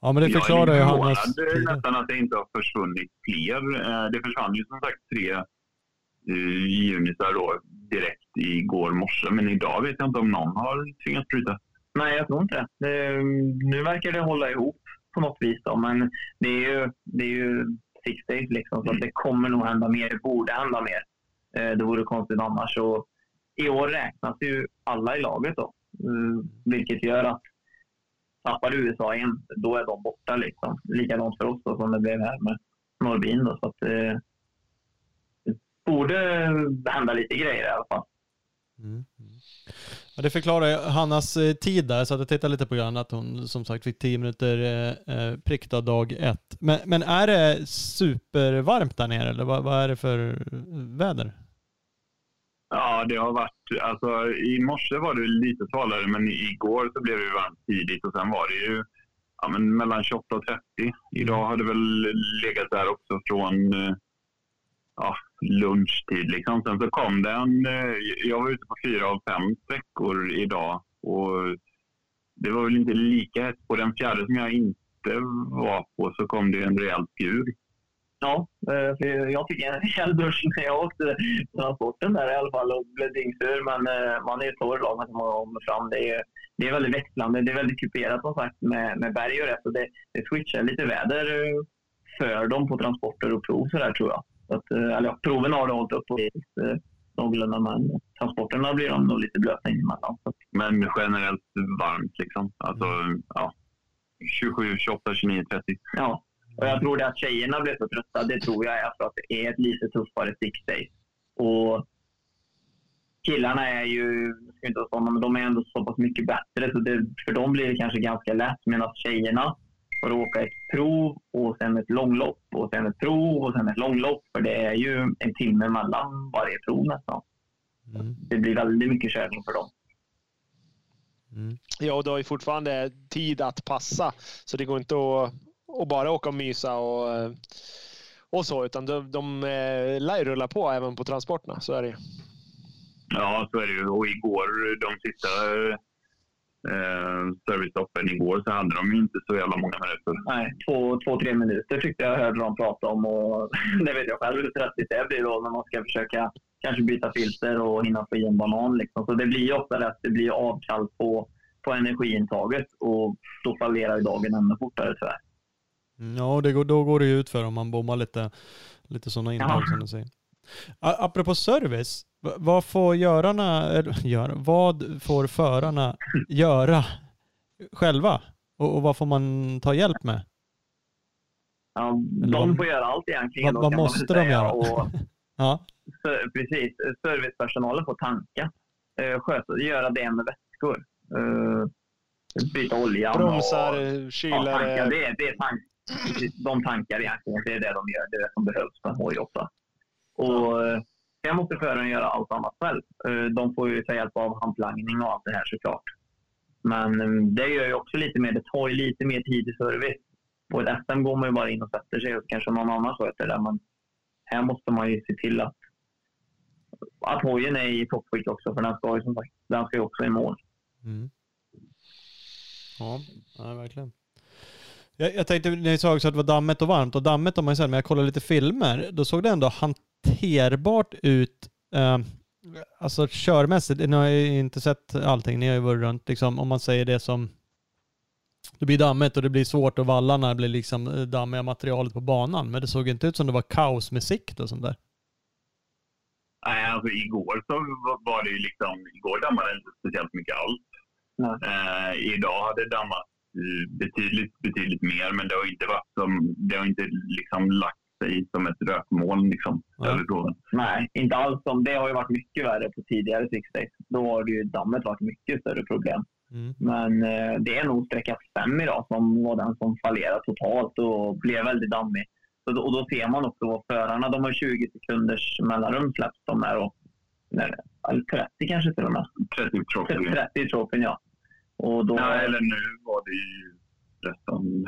Speaker 1: Ja, men det förklarar ju
Speaker 4: Hannas... Jag är nästan att det inte har försvunnit fler. Eh, det försvann ju som sagt tre uh, unisar då direkt igår morse, men idag vet jag inte om någon har tvingats bryta.
Speaker 3: Nej, jag tror inte det. det. Nu verkar det hålla ihop på något vis då, men det är ju, det är ju days liksom, så mm. det kommer nog hända mer. Det borde hända mer. Eh, det vore konstigt annars. Och I år räknas ju alla i laget då, mm, vilket gör att tappar USA in, då är de borta. Liksom. Likadant för oss då, som det blev här med Norrbin. Då, så att, eh, det borde hända lite grejer i alla fall. Mm.
Speaker 1: Ja, det förklarar Hannas eh, tid där, så att jag tittade lite på grann att hon som sagt fick 10 minuter eh, eh prick av dag ett. Men, men, är det supervarmt där nere eller vad, vad är det för väder?
Speaker 4: Ja, det har varit, alltså i morse var det lite svalare men igår så blev det varmt tidigt och sen var det ju ja, men mellan 28 och 30. Idag har det väl legat där också från eh, ja, lunchtid. Liksom. Sen så kom den. Eh, jag var ute på fyra av fem sträckor idag och det var väl inte lika hett. På den fjärde som jag inte var på så kom det en rejäl skur.
Speaker 3: Ja, eh, för jag fick en rejäl dusch när jag åkte transporten där i alla fall och blev dyngsur. Men eh, man är ju torr lagom när man kommer fram. Det är, det är väldigt växlande. Det är väldigt kuperat som sagt med, med berg och rätt. Och det, det switchar lite väder för dem på transporter och prov så där, tror jag. Så att, eh, eller, ja, proven har det hållit upp på eh, någorlunda, men transporterna blir de nog lite blöta emellan.
Speaker 4: Men generellt varmt liksom? Alltså, ja, 27, 28, 29, 30?
Speaker 3: Ja, och jag tror det att tjejerna blev så trötta, det tror jag är för att det är ett lite tuffare six days. Och killarna är ju, ska inte vara sådana, men de är ändå så pass mycket bättre så det, för dem blir det kanske ganska lätt. Medan tjejerna, får åka ett prov och sen ett långlopp och sen ett prov och sen ett långlopp. För det är ju en timme mellan varje prov nästan. Mm. Det blir väldigt mycket körning för dem.
Speaker 2: Mm. Ja, och du har ju fortfarande tid att passa. Så det går inte att, att bara åka och mysa och, och så, utan de, de eh, lär ju rulla på även på transporterna. Så är det ju.
Speaker 4: Ja, så är det ju. Och igår, de sista eh, servicestoppen igår så hade de ju inte så jävla många minuter.
Speaker 3: Nej, två, två, tre minuter tyckte jag hörde de prata om och (laughs) det vet jag själv hur stressigt det blir då när man ska försöka kanske byta filter och hinna få i en banan. Liksom. Så det blir ju ofta att det blir avkall på, på energiintaget och då fallerar ju dagen ännu fortare tyvärr.
Speaker 1: Mm, ja, det går, då går det ju ut för om man bommar lite, lite sådana intag ja. som du säger. Apropå service, vad får görarna, eller, (laughs) gör, vad får förarna göra själva? Och, och, vad får man ta hjälp med?
Speaker 3: Ja, de får göra allt egentligen.
Speaker 1: Vad, vad måste de göra? Och, (laughs)
Speaker 3: ja. precis. Servicepersonalen får tanka. Uh, sköta, göra det med vätskor. Uh, byta olja.
Speaker 2: Bromsar,
Speaker 3: och,
Speaker 2: kyler.
Speaker 3: Ja, tankar. Det det är tank, de tankar egentligen. Det är det de gör. Det är det som behövs på en hoj ofta. Och eh, sen måste föraren göra allt annat själv. Eh, de får ju ta hjälp av handlangning och allt det här såklart. Men eh, det gör ju också lite mer. Det tar ju lite mer tid i service. På ett SM går man ju bara in och sätter sig och kanske någon annan sköter det. Men här måste man ju se till att, att hojen är i toppskick också. För den ska ju som sagt, den ska ju också i mål.
Speaker 1: Mm. Ja, ja, verkligen. Jag, jag tänkte, ni sa också att det var dammigt och varmt och dammigt om man säger, men jag kollade lite filmer, då såg det ändå hanterbart ut. Eh, alltså körmässigt, ni har ju inte sett allting, ni har ju varit runt liksom, om man säger det som det blir dammigt och det blir svårt och vallarna blir liksom eh, dammiga materialet på banan. Men det såg inte ut som det var kaos med sikt och sånt där.
Speaker 4: Nej, alltså igår så var det ju liksom, igår dammade det inte speciellt mycket alls. Eh, idag har det dammat eh, betydligt, betydligt mer, men det har inte varit som, det har inte liksom lagt sig som ett rökmoln liksom,
Speaker 1: Ja.
Speaker 3: Nej, inte alls. Som, det har ju varit mycket värre på tidigare Six Days. Då har det ju dammet varit mycket större problem.
Speaker 1: Mm.
Speaker 3: Men eh, det är nog sträcka fem idag som var den som fallerade totalt och blev väldigt dammig. Så då, och då ser man också vad förarna, de har 20 sekunders mellanrum släpps de här. Och, när, eller 30 kanske till och med.
Speaker 4: 30 trophy.
Speaker 3: 30 i tropen, ja. Och då,
Speaker 4: Ja, eller nu var det ju resten.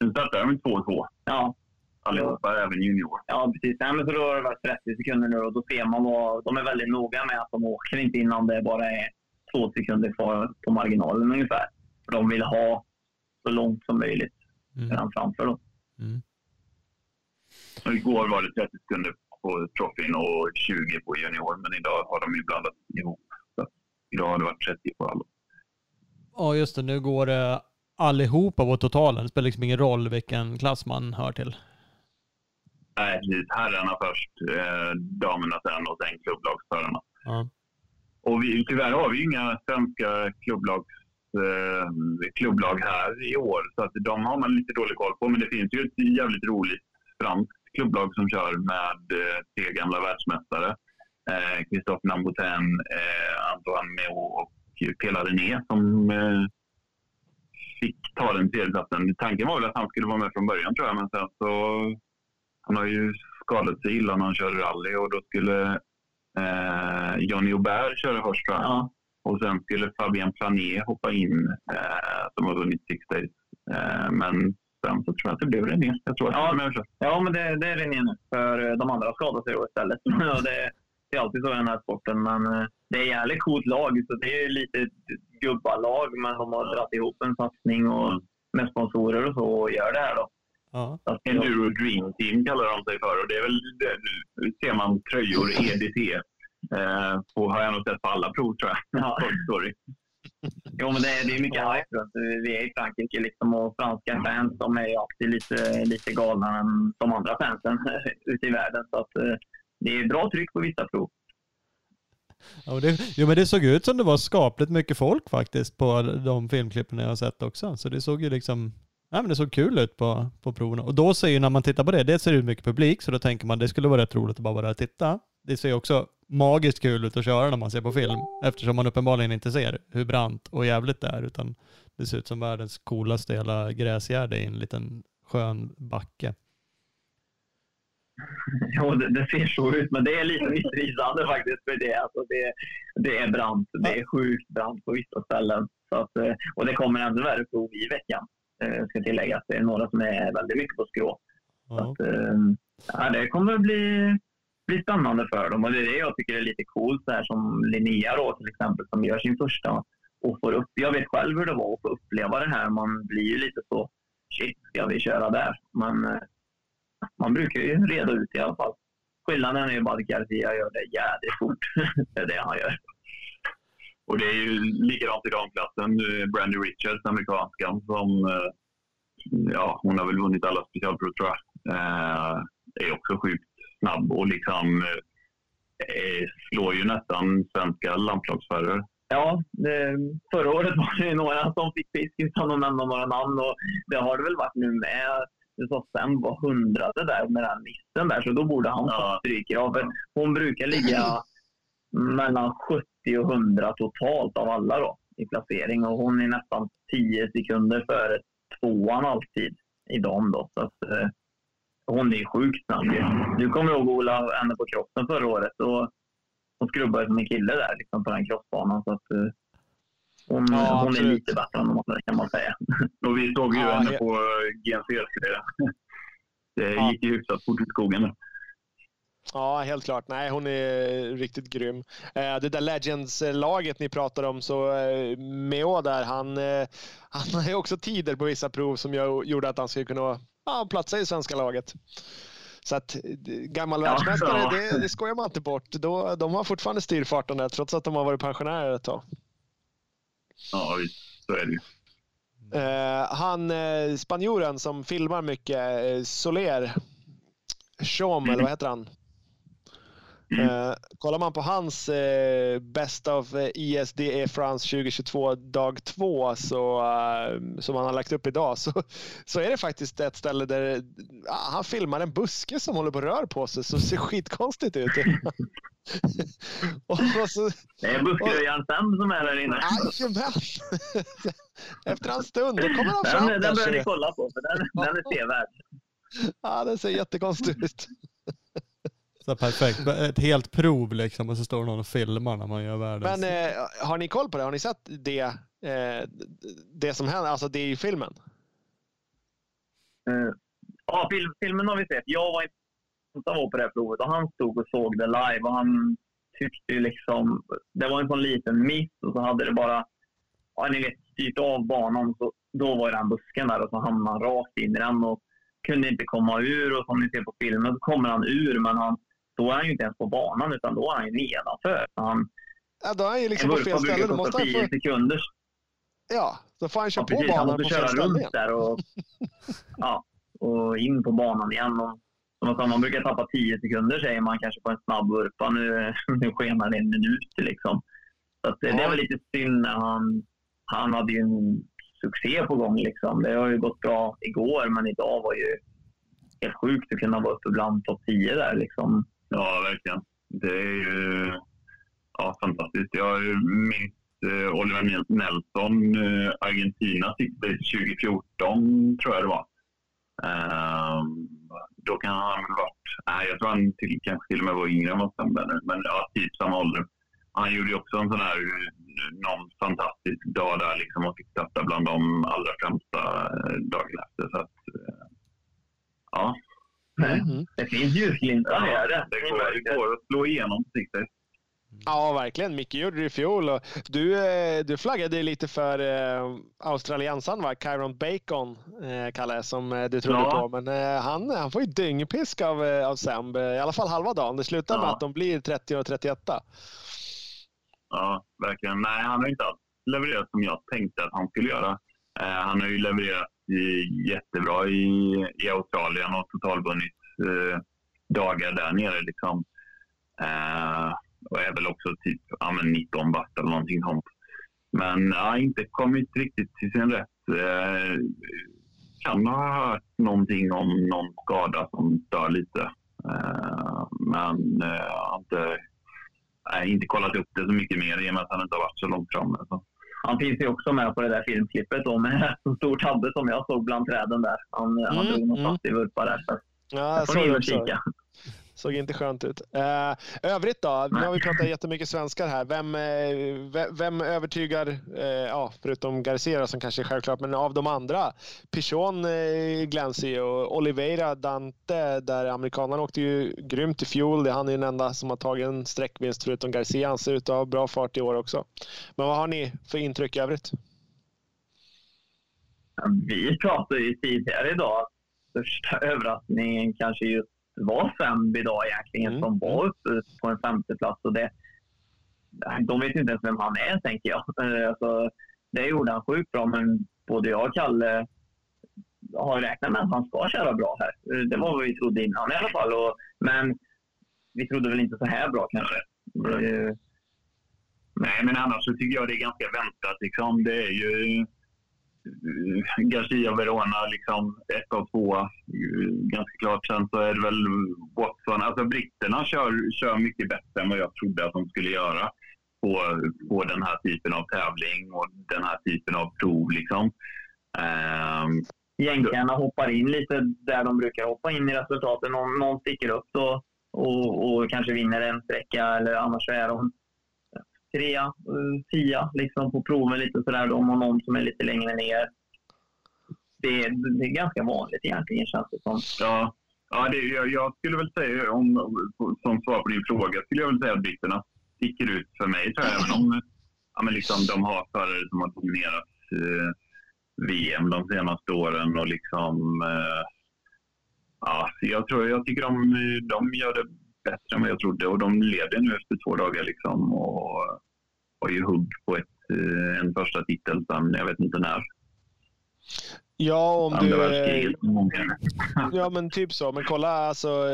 Speaker 4: (laughs) nu startar de med 2-2
Speaker 3: ja,
Speaker 4: allihopa, även junior.
Speaker 3: Ja, precis. Nej, men så då har det varit 30 sekunder nu och då ser man vad... De är väldigt noga med att de åker inte innan det bara är två sekunder kvar på marginalen ungefär. För de vill ha så långt som möjligt
Speaker 1: Mm.
Speaker 3: framför dem.
Speaker 1: Mm.
Speaker 4: Och igår var det 30 sekunder på trofén och 20 på junior, men idag har de ju blandat ihop. Så idag har det varit 30 på alla.
Speaker 1: Ja, just det. Nu går det allihopa på totalen. Det spelar liksom ingen roll vilken klass man hör till.
Speaker 4: Nej, precis. Herrarna först, eh, damerna sen och sen klubblagsförarna.
Speaker 1: Ja.
Speaker 4: Och vi, tyvärr har vi inga svenska klubblags, eh, klubblag här i år, så att de har man lite dålig koll på. Men det finns ju ett jävligt roligt franskt klubblag som kör med eh, tre gamla världsmästare. Eh, Christophe Nambotin, eh, Antoine Meo och Pela René som eh, fick ta den tredje platsen. Tanken var väl att han skulle vara med från början tror jag, men sen så han har ju skadat sig illa när han körde rally och då skulle eh, Johnny Aubert köra först.
Speaker 3: Ja,
Speaker 4: Och sen skulle Fabien Plané hoppa in eh, som har vunnit Six Days. Eh, men sen så tror jag att det blev René. Jag tror att
Speaker 3: Ja.
Speaker 4: och kör.
Speaker 3: ja men det, det är René nu. För eh, de andra skadar sig istället. (laughs) Och det, det är alltid så i den här sporten. Men eh, det är jävligt coolt lag. Så det är lite gubbalag, men de har dragit ihop en satsning och med sponsorer och så och gör det här då.
Speaker 1: Ja.
Speaker 4: Enduro Dream Team kallar de sig för och det är väl, det, nu ser man tröjor EDT. Eh, på, har jag nog sett på alla prov tror jag. (laughs)
Speaker 3: Ja.
Speaker 4: Story.
Speaker 3: Jo, men det, är- det är mycket hype runt. Vi är i Frankrike liksom, och franska fans de är ju alltid lite, lite galnare än de andra fansen (laughs) ute i världen. Så att, eh, det är bra tryck på vissa prov.
Speaker 1: Ja, och det, jo, men det såg ut som det var skapligt mycket folk faktiskt på de filmklippen jag har sett också. Så det såg ju liksom, ja, men det såg kul ut på, på proverna. Och då ser ju när man tittar på det, det ser ut mycket publik, så då tänker man det skulle vara rätt roligt att bara vara där och titta. Det ser ju också magiskt kul ut att köra när man ser på film, eftersom man uppenbarligen inte ser hur brant och jävligt det är, utan det ser ut som världens coolaste hela gräsgärde i en liten skön backe.
Speaker 3: Ja, det, det ser så ut, men det är lite missvisande faktiskt. För det, alltså, det, det är brant. Det är sjukt brant på vissa ställen. Så att, eh, och det kommer ännu värre prov i veckan. Eh, Jag ska tillägga att det är några som är väldigt mycket på skrå.
Speaker 1: Ja.
Speaker 3: att, eh, ja, det kommer bli, bli spännande för dem. Och det är det jag tycker är lite coolt, så här som Linnea då, till exempel, som gör sin första och får upp. Jag vet själv hur det var att få uppleva det här. Man blir ju lite så, shit, ska vi köra där? Men eh, man brukar ju reda ut i alla fall. Skillnaden är ju bara att Garcia gör det jävligt fort. (laughs) det är det han gör.
Speaker 4: Och det är ju likadant i damklassen. Eh, Brandy Richards, amerikanskan, som eh, ja, hon har väl vunnit alla specialprov tror jag. Eh, är också sjukt snabb och liksom eh, slår ju nästan svenska landslagsförare.
Speaker 3: Ja, det, förra året var det några som fick fisk utan att nämna några namn och det har det väl varit nu med. Sam var hundrade där med den nissen där, så då borde han
Speaker 4: Ja.
Speaker 3: få stryk. Ja, hon brukar ligga mellan 70 och 100 totalt av alla då. i placering och hon är nästan 10 sekunder före tvåan alltid i dem. Då, så att, eh, hon är sjukt snabb. Du kommer ihåg Ola henne på krossen förra året. Och hon skrubbade som en kille där liksom, på den crossbanan. Så att, eh, hon,
Speaker 2: Ja,
Speaker 3: hon är lite bättre än de andra kan man säga. (laughs)
Speaker 4: Och vi såg ju
Speaker 2: Ja,
Speaker 4: henne
Speaker 2: he-
Speaker 4: på GNC. Det
Speaker 2: Ja.
Speaker 4: gick ju hyfsat fort i skogen.
Speaker 2: Ja, helt klart. Nej, hon är riktigt grym. Eh, Det där Legends-laget ni pratar om, så eh, Meo där, han, eh, han har ju också tider på vissa prov som gjorde att han skulle kunna ja, platsa i svenska laget. Så att gammal
Speaker 3: Ja,
Speaker 2: världsmästare, det, det skojar man inte bort. Då, de har fortfarande styrfarten där, trots att de har varit pensionärer ett tag.
Speaker 4: Ja. Så är det ju.
Speaker 2: Han spanjoren som filmar mycket, eh, Soler, Chom, eller vad heter han? Eh, kollar man på hans eh, Best of eh, ISDE France 2022 dag 2 så, eh, som han har lagt upp idag (laughs) så, så är det faktiskt ett ställe där ja, han filmar en buske som håller på att röra på sig så ser skitkonstigt ut. (laughs) och, och så,
Speaker 3: Det är buskröjaren Sam som är där inne.
Speaker 2: Jajamän! (laughs) Efter en stund då kommer han
Speaker 3: Den,
Speaker 2: fram
Speaker 3: den
Speaker 2: där.
Speaker 3: bör ni kolla på, för den, den är sevärd.
Speaker 2: Ja, den ser jättekonstig ut.
Speaker 1: Så perfekt. Ett helt prov liksom och så står någon och filmar när man gör världens...
Speaker 2: Men eh, har ni koll på det? Har ni sett det, eh, det som händer, alltså det i filmen?
Speaker 3: Eh, Ja, film, filmen har vi sett. Jag var inte var på det här provet och han stod och såg det live och han tyckte ju liksom... Det var en sån liten miss och så hade det bara... Ja, ni vet, styrt av banan. Så då var ju den busken där och så hamnade han rakt in i den och kunde inte komma ur. Och som ni ser på filmen så kommer han ur, men han, då är han ju inte ens på banan utan då är han ju nedanför. Han,
Speaker 2: Ja, då är han ju liksom på fel ställe. Då måste han
Speaker 3: 10
Speaker 2: få, ja, då får han köra
Speaker 3: Ja,
Speaker 2: på
Speaker 3: precis. Han
Speaker 2: banan på
Speaker 3: måste
Speaker 2: fel
Speaker 3: köra runt
Speaker 2: igen.
Speaker 3: där och, (laughs) ja, och in på banan igen. Och, som man brukar tappa 10 sekunder säger man kanske på en snabb vurpa. Nu, (laughs) nu skenar det en minut liksom. Så det- det
Speaker 2: Ja.
Speaker 3: är väl lite synd när han, han hade ju en succé på gång. Liksom. Det har ju gått bra igår, men idag var ju helt sjukt att kunna vara uppe bland topp 10 där. Liksom.
Speaker 4: Ja, verkligen. Det är ju ja, fantastiskt. Jag minns eh, Oliver Nelson, eh, Argentina, sitt race 2014 tror jag det var. Um, då kan han ha varit... Nej, jag tror han till, kanske till och med var yngre än vad Sam nu. Men ja, typ samma ålder. Han gjorde också en sån här, någon fantastisk dag där liksom och fick starta bland de allra främsta eh, dagarna dagen efter. Så att, eh, ja.
Speaker 2: Mhm.
Speaker 3: Det finns ljusglimtar här. Det.
Speaker 4: Det går, det går att slå igenom siktet.
Speaker 2: Ja, verkligen. Micke gjorde det i fjol. Och du, eh, du flaggade lite för eh, australiensaren, va? Kyron Bacon, eh, Kalle, som eh, du trodde
Speaker 4: Ja.
Speaker 2: på. Men eh, han, han får ju dyngpisk av, eh, av Semb, i alla fall halva dagen. Det slutar med
Speaker 4: Ja.
Speaker 2: att de blir 30 och 31.
Speaker 4: Ja, verkligen. Nej, han har inte alls levererat som jag tänkte att han skulle göra. Eh, han har ju levererat jättebra i, i Australien och totalvunnit eh, dagar där nere. Liksom. Eh, och är väl också typ ja, men 19 bast eller någonting sånt. Men ja, inte kommit riktigt till sin rätt. Eh, kan ha hört någonting om någon skada som stör lite. Eh, men eh, har inte Nej, inte kollat upp det så mycket mer i och med att han inte har varit så långt framme. Så.
Speaker 3: Han finns ju också med på det där filmklippet då, med (laughs) en stor tabbe som jag såg bland träden där. Han, han
Speaker 2: Mm,
Speaker 3: drog någon
Speaker 2: mm.
Speaker 3: fast i vurpa där. Så
Speaker 2: Ja, jag
Speaker 3: får
Speaker 2: såg det också.
Speaker 3: kika.
Speaker 2: Såg inte skönt ut. Uh, övrigt då? Nu har vi pratat jättemycket svenskar här. Vem, eh, vem övertygar, uh, ja, förutom Garcia som kanske är självklart, men av de andra? Pichon eh, uh, glänser ju och Oliveira, Dante, där amerikanerna åkte ju grymt i fjol. Det är Han är den enda som har tagit en sträckvinst förutom Garcia. Han ser ut att ha bra fart i år också. Men vad har ni för intryck i övrigt?
Speaker 3: Vi pratade ju tidigare idag att största överraskningen kanske just var Femb idag egentligen,
Speaker 2: Mm.
Speaker 3: som var uppe på en femte plats. Och det, de vet inte ens vem han är, tänker jag. Eh, Alltså, det gjorde han sjukt bra, men både jag och Kalle har räknat med att han ska köra bra här. Eh, Det var vad vi trodde innan i alla fall. Och, men vi trodde väl inte så här bra kanske. Eh,
Speaker 4: Nej, men annars så tycker jag det är ganska väntat. Liksom. Det är ju Garcia Verona, liksom ett av två. Eh, ganska klart. Sen så är det väl Watson. Alltså britterna kör, kör mycket bättre än vad jag trodde att de skulle göra. på, på den här typen av tävling och den här typen av prov. Liksom. Um,
Speaker 3: Jänkarna hoppar in lite där de brukar hoppa in i resultaten. Någon, någon sticker upp då och, och kanske vinner en sträcka eller annars så är de trea, eh, tia liksom på proven lite sådär. om man någon som är lite längre ner. Det, det är ganska vanligt egentligen känns det som.
Speaker 4: Ja, ja det, jag, jag skulle väl säga om, som svar på din fråga skulle jag väl säga att britterna sticker ut för mig tror jag. Även om ja, men liksom, de har förare som har dominerat eh, VM de senaste åren och liksom eh, ja, jag, tror, jag tycker de, de gör det bättre än vad jag trodde och de leder nu efter två dagar liksom och har ju hugg på ett, eh, en första titel sen jag vet inte när.
Speaker 2: Ja, om du... (laughs) ja, men typ så. Men kolla, alltså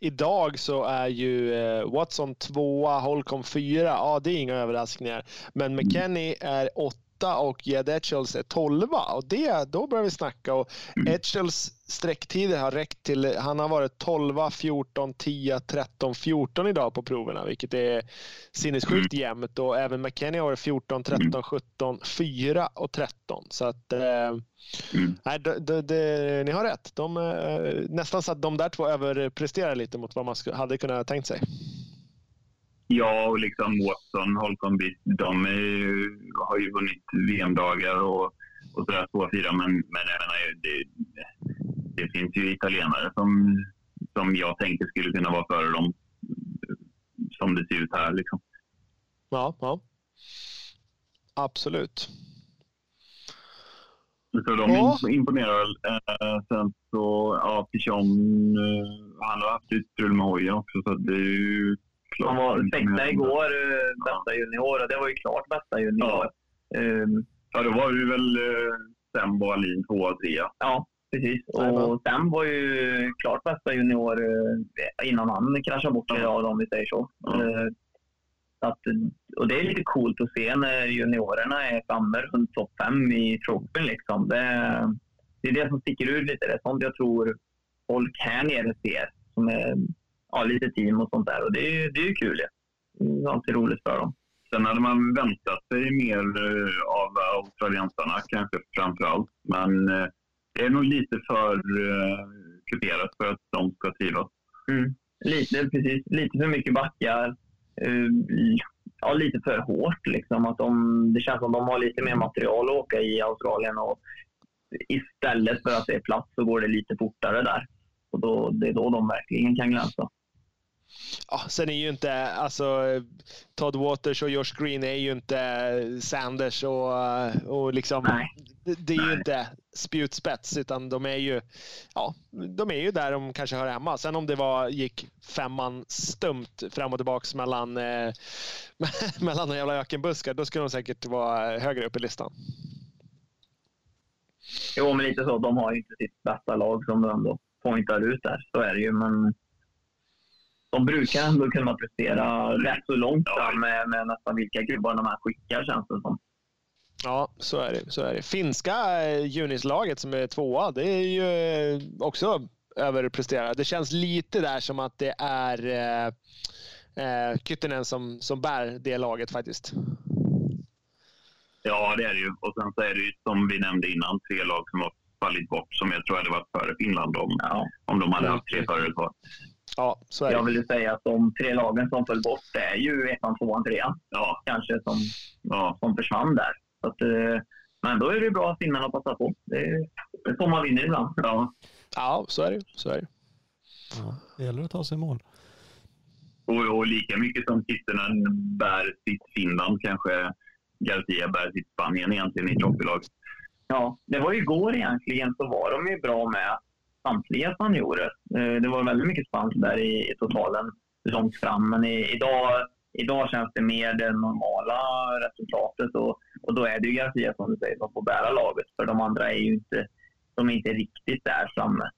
Speaker 2: idag så är ju eh, Watson tvåa, Holcomb fyra. Ja, det är inga överraskningar. Men McKenny är åtta åtta och Jed Etchells är tolva. Och det, då börjar vi snacka. Och mm. Etchells sträcktider har räckt till, han har varit 12, 14, 10, 13, 14 idag på proverna, vilket är sinnessjukt mm. jämnt. Och även McKennie har varit 14, 13, 17, 4 och 13. Så att, eh, mm. nej, det, det, det, ni har rätt. De, eh, nästan så att de där två överpresterar lite mot vad man hade kunnat tänkt sig.
Speaker 4: Ja, och liksom Watson, Holcomb, de är, har ju vunnit VM-dagar och, och sådär, två, fyra. Men, men jag menar, det, det finns ju italienare som, som jag tänker skulle kunna vara före dem som det ser ut här. Liksom.
Speaker 2: Ja, ja. Absolut.
Speaker 4: Så de ja. imponerar. Eh, sen så, ja, Pichon, eh, han har haft lite strul med hojen också. Så det är ju.
Speaker 3: Han var sexa igår, eh, bästa junior. Och det var ju klart bästa junior.
Speaker 4: Ja, um, ja då var det väl uh, Sembo Alin tvåa, trea.
Speaker 3: Ja, precis. Och Sem var ju klart bästa junior uh, innan han kraschade bort sig av om vi säger så. Ja. Uh, att, och det är lite coolt att se när juniorerna är framme runt topp fem i tropen. Liksom. Det, det är det som sticker ut lite. Det är sånt jag tror folk här nere ser. Som är ja, lite team och sånt där. Och det är ju det är kul. Ja. Det är alltid roligt för dem.
Speaker 4: Sen hade man väntat sig mer uh, av australiensarna, kanske framför allt. Men uh, det är nog lite för uh, kuperat för att de ska trivas.
Speaker 3: Mm. Lite, precis. Lite för mycket backar. Ja, lite för hårt. Liksom. Att de, det känns som att de har lite mer material att åka i Australien. Och istället för att det är plats så går det lite fortare där. Och då, det är då de verkligen kan glänsa.
Speaker 2: Ja, sen är ju inte, alltså Todd Waters och Josh Green är ju inte Sanders och, och liksom, Nej. det, är Nej. ju inte spjutspets utan de är ju, ja, de är ju där de kanske hör hemma. Sen om det var, gick femman stumt fram och tillbaks mellan, eh, (laughs) mellan de jävla ökenbuskar, då skulle de säkert vara högre upp i listan.
Speaker 3: Jo, men lite så. De har ju inte sitt bästa lag som de ändå pointar ut där. Så är det ju. Men de brukar ändå kunna prestera rätt så långt fram med, med nästan vilka gubbar de här skickar känns det som.
Speaker 2: Ja, så är det. Så är det. Finska eh, Junis-laget som är tvåa, det är ju eh, också överpresterat. Det känns lite där som att det är eh, eh, Kyttinen som, som bär det laget faktiskt.
Speaker 4: Ja, det är det ju. Och sen så är det ju som vi nämnde innan, tre lag som har fallit bort som jag tror hade varit före Finland om, ja. om de hade haft tre förare kvar.
Speaker 2: Ja, så är det.
Speaker 3: Jag vill ju säga att de tre lagen som föll bort det är ju ettan, tvåan, trean. Ja. Kanske som, ja. som försvann där. Så att, eh, men då är det bra att finnarna passar på. Det är, det får man vinna ibland.
Speaker 2: Ja. ja, så är det. Så är det.
Speaker 1: Ja, det gäller att ta sig i mål.
Speaker 4: Och, och lika mycket som Kittenen bär sitt Finland kanske Garcia bär sitt Spanien egentligen i trophylag.
Speaker 3: Ja, det var ju igår egentligen så var de ju bra med samtliga spanjorer. Eh, det var väldigt mycket spanskt där i, totalen långt fram. Men i, idag, idag känns det mer det normala resultatet. Och, och då är det ju Garcia som du säger som får bära laget. För de andra är ju inte, de är inte riktigt där framme.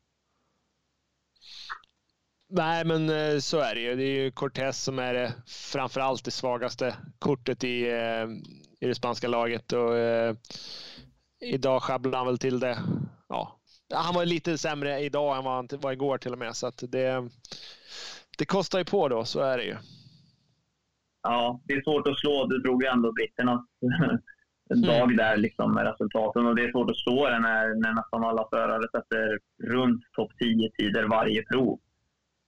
Speaker 2: Nej, men eh, så är det ju. Det är ju Cortés som är det, framförallt det svagaste kortet i, eh, i det spanska laget. Och, idag sjabblade han väl till det. Ja, han var lite sämre idag än vad han var igår till och med. Så att det, det kostar ju på då, så är det ju.
Speaker 3: ja, det är svårt att slå. Du drog ju ändå britternas (laughs) dag där liksom med resultaten. Och det är svårt att slå det när, när nästan alla förare sätter runt topp 10-tider varje prov.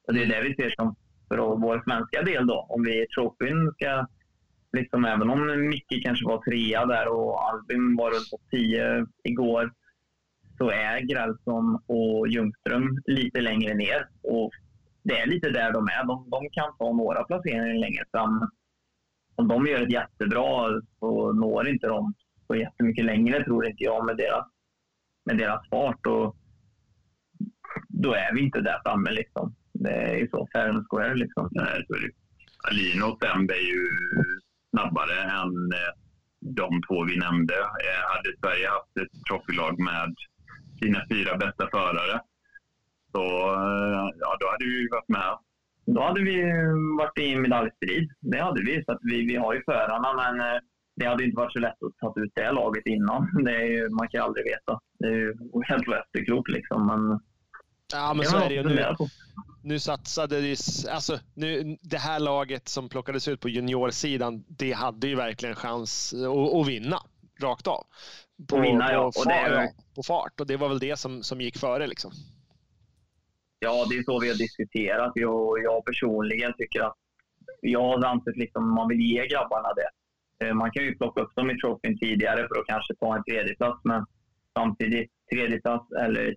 Speaker 3: Och det är det vi ser som för vår svenska del då. Om vi i trofén ska, liksom, även om Micke kanske var trea där och Albin var runt på tio igår, så är Grälsson och Ljungström lite längre ner. Och det är lite där de är. De, de kan ta några placeringar längre fram. Om de gör ett jättebra så når inte de så jättemycket längre, tror inte jag, med deras, med deras fart. Och då är vi inte där framme. Liksom. Det är ju så, fair and square. Liksom.
Speaker 4: Nej, så är det. Alino och Sembe är ju snabbare än eh, de två vi nämnde. Eh, hade Sverige haft ett trofélag med sina fyra bästa förare så eh, ja, då hade vi varit med.
Speaker 3: Då hade vi varit i medaljstrid. Det hade vi. Så att vi, vi har ju förarna, men det hade inte varit så lätt att ta ut det laget innan. Det är ju, man kan ju aldrig veta. Det är ju helt efterklokt liksom. Men,
Speaker 2: ja, men så är det ju. Nu, nu satsade vi, alltså, nu, det här laget som plockades ut på juniorsidan, det hade ju verkligen chans att, att vinna rakt av.
Speaker 3: På, vinna, ja.
Speaker 2: på, far, det, på fart och det var väl det som, som gick före liksom.
Speaker 3: Ja, det är så vi har diskuterat. Jag, jag personligen tycker att jag har ansett liksom man vill ge grabbarna det. Eh, man kan ju plocka upp dem i trofén tidigare för att kanske ta en tredjeplats, men samtidigt tredjeplats eller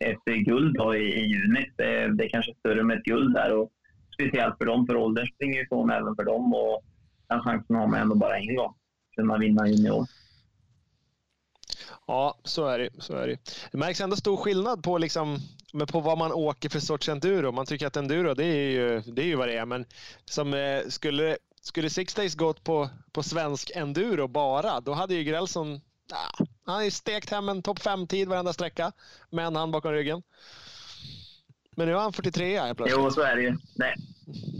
Speaker 3: ett, eh, guld då i, i juni. Det, det är kanske större med ett guld där. Och speciellt för dem, för åldern springer ifrån även för dem. Och den chansen har man ändå bara en gång. Kunna vinna junior.
Speaker 2: Ja, så är det. Så är det. det märks ändå stor skillnad på, liksom, på vad man åker för sorts enduro. Man tycker att enduro, det är ju, det är ju vad det är. Men som, eh, skulle, skulle Six Days gått på, på svensk enduro bara, då hade ju Grälsson ah, han har ju stekt hem en topp 5-tid varenda sträcka med en hand bakom ryggen. Men nu är han 43 helt
Speaker 3: plötsligt. Jo, så är det ju. Det,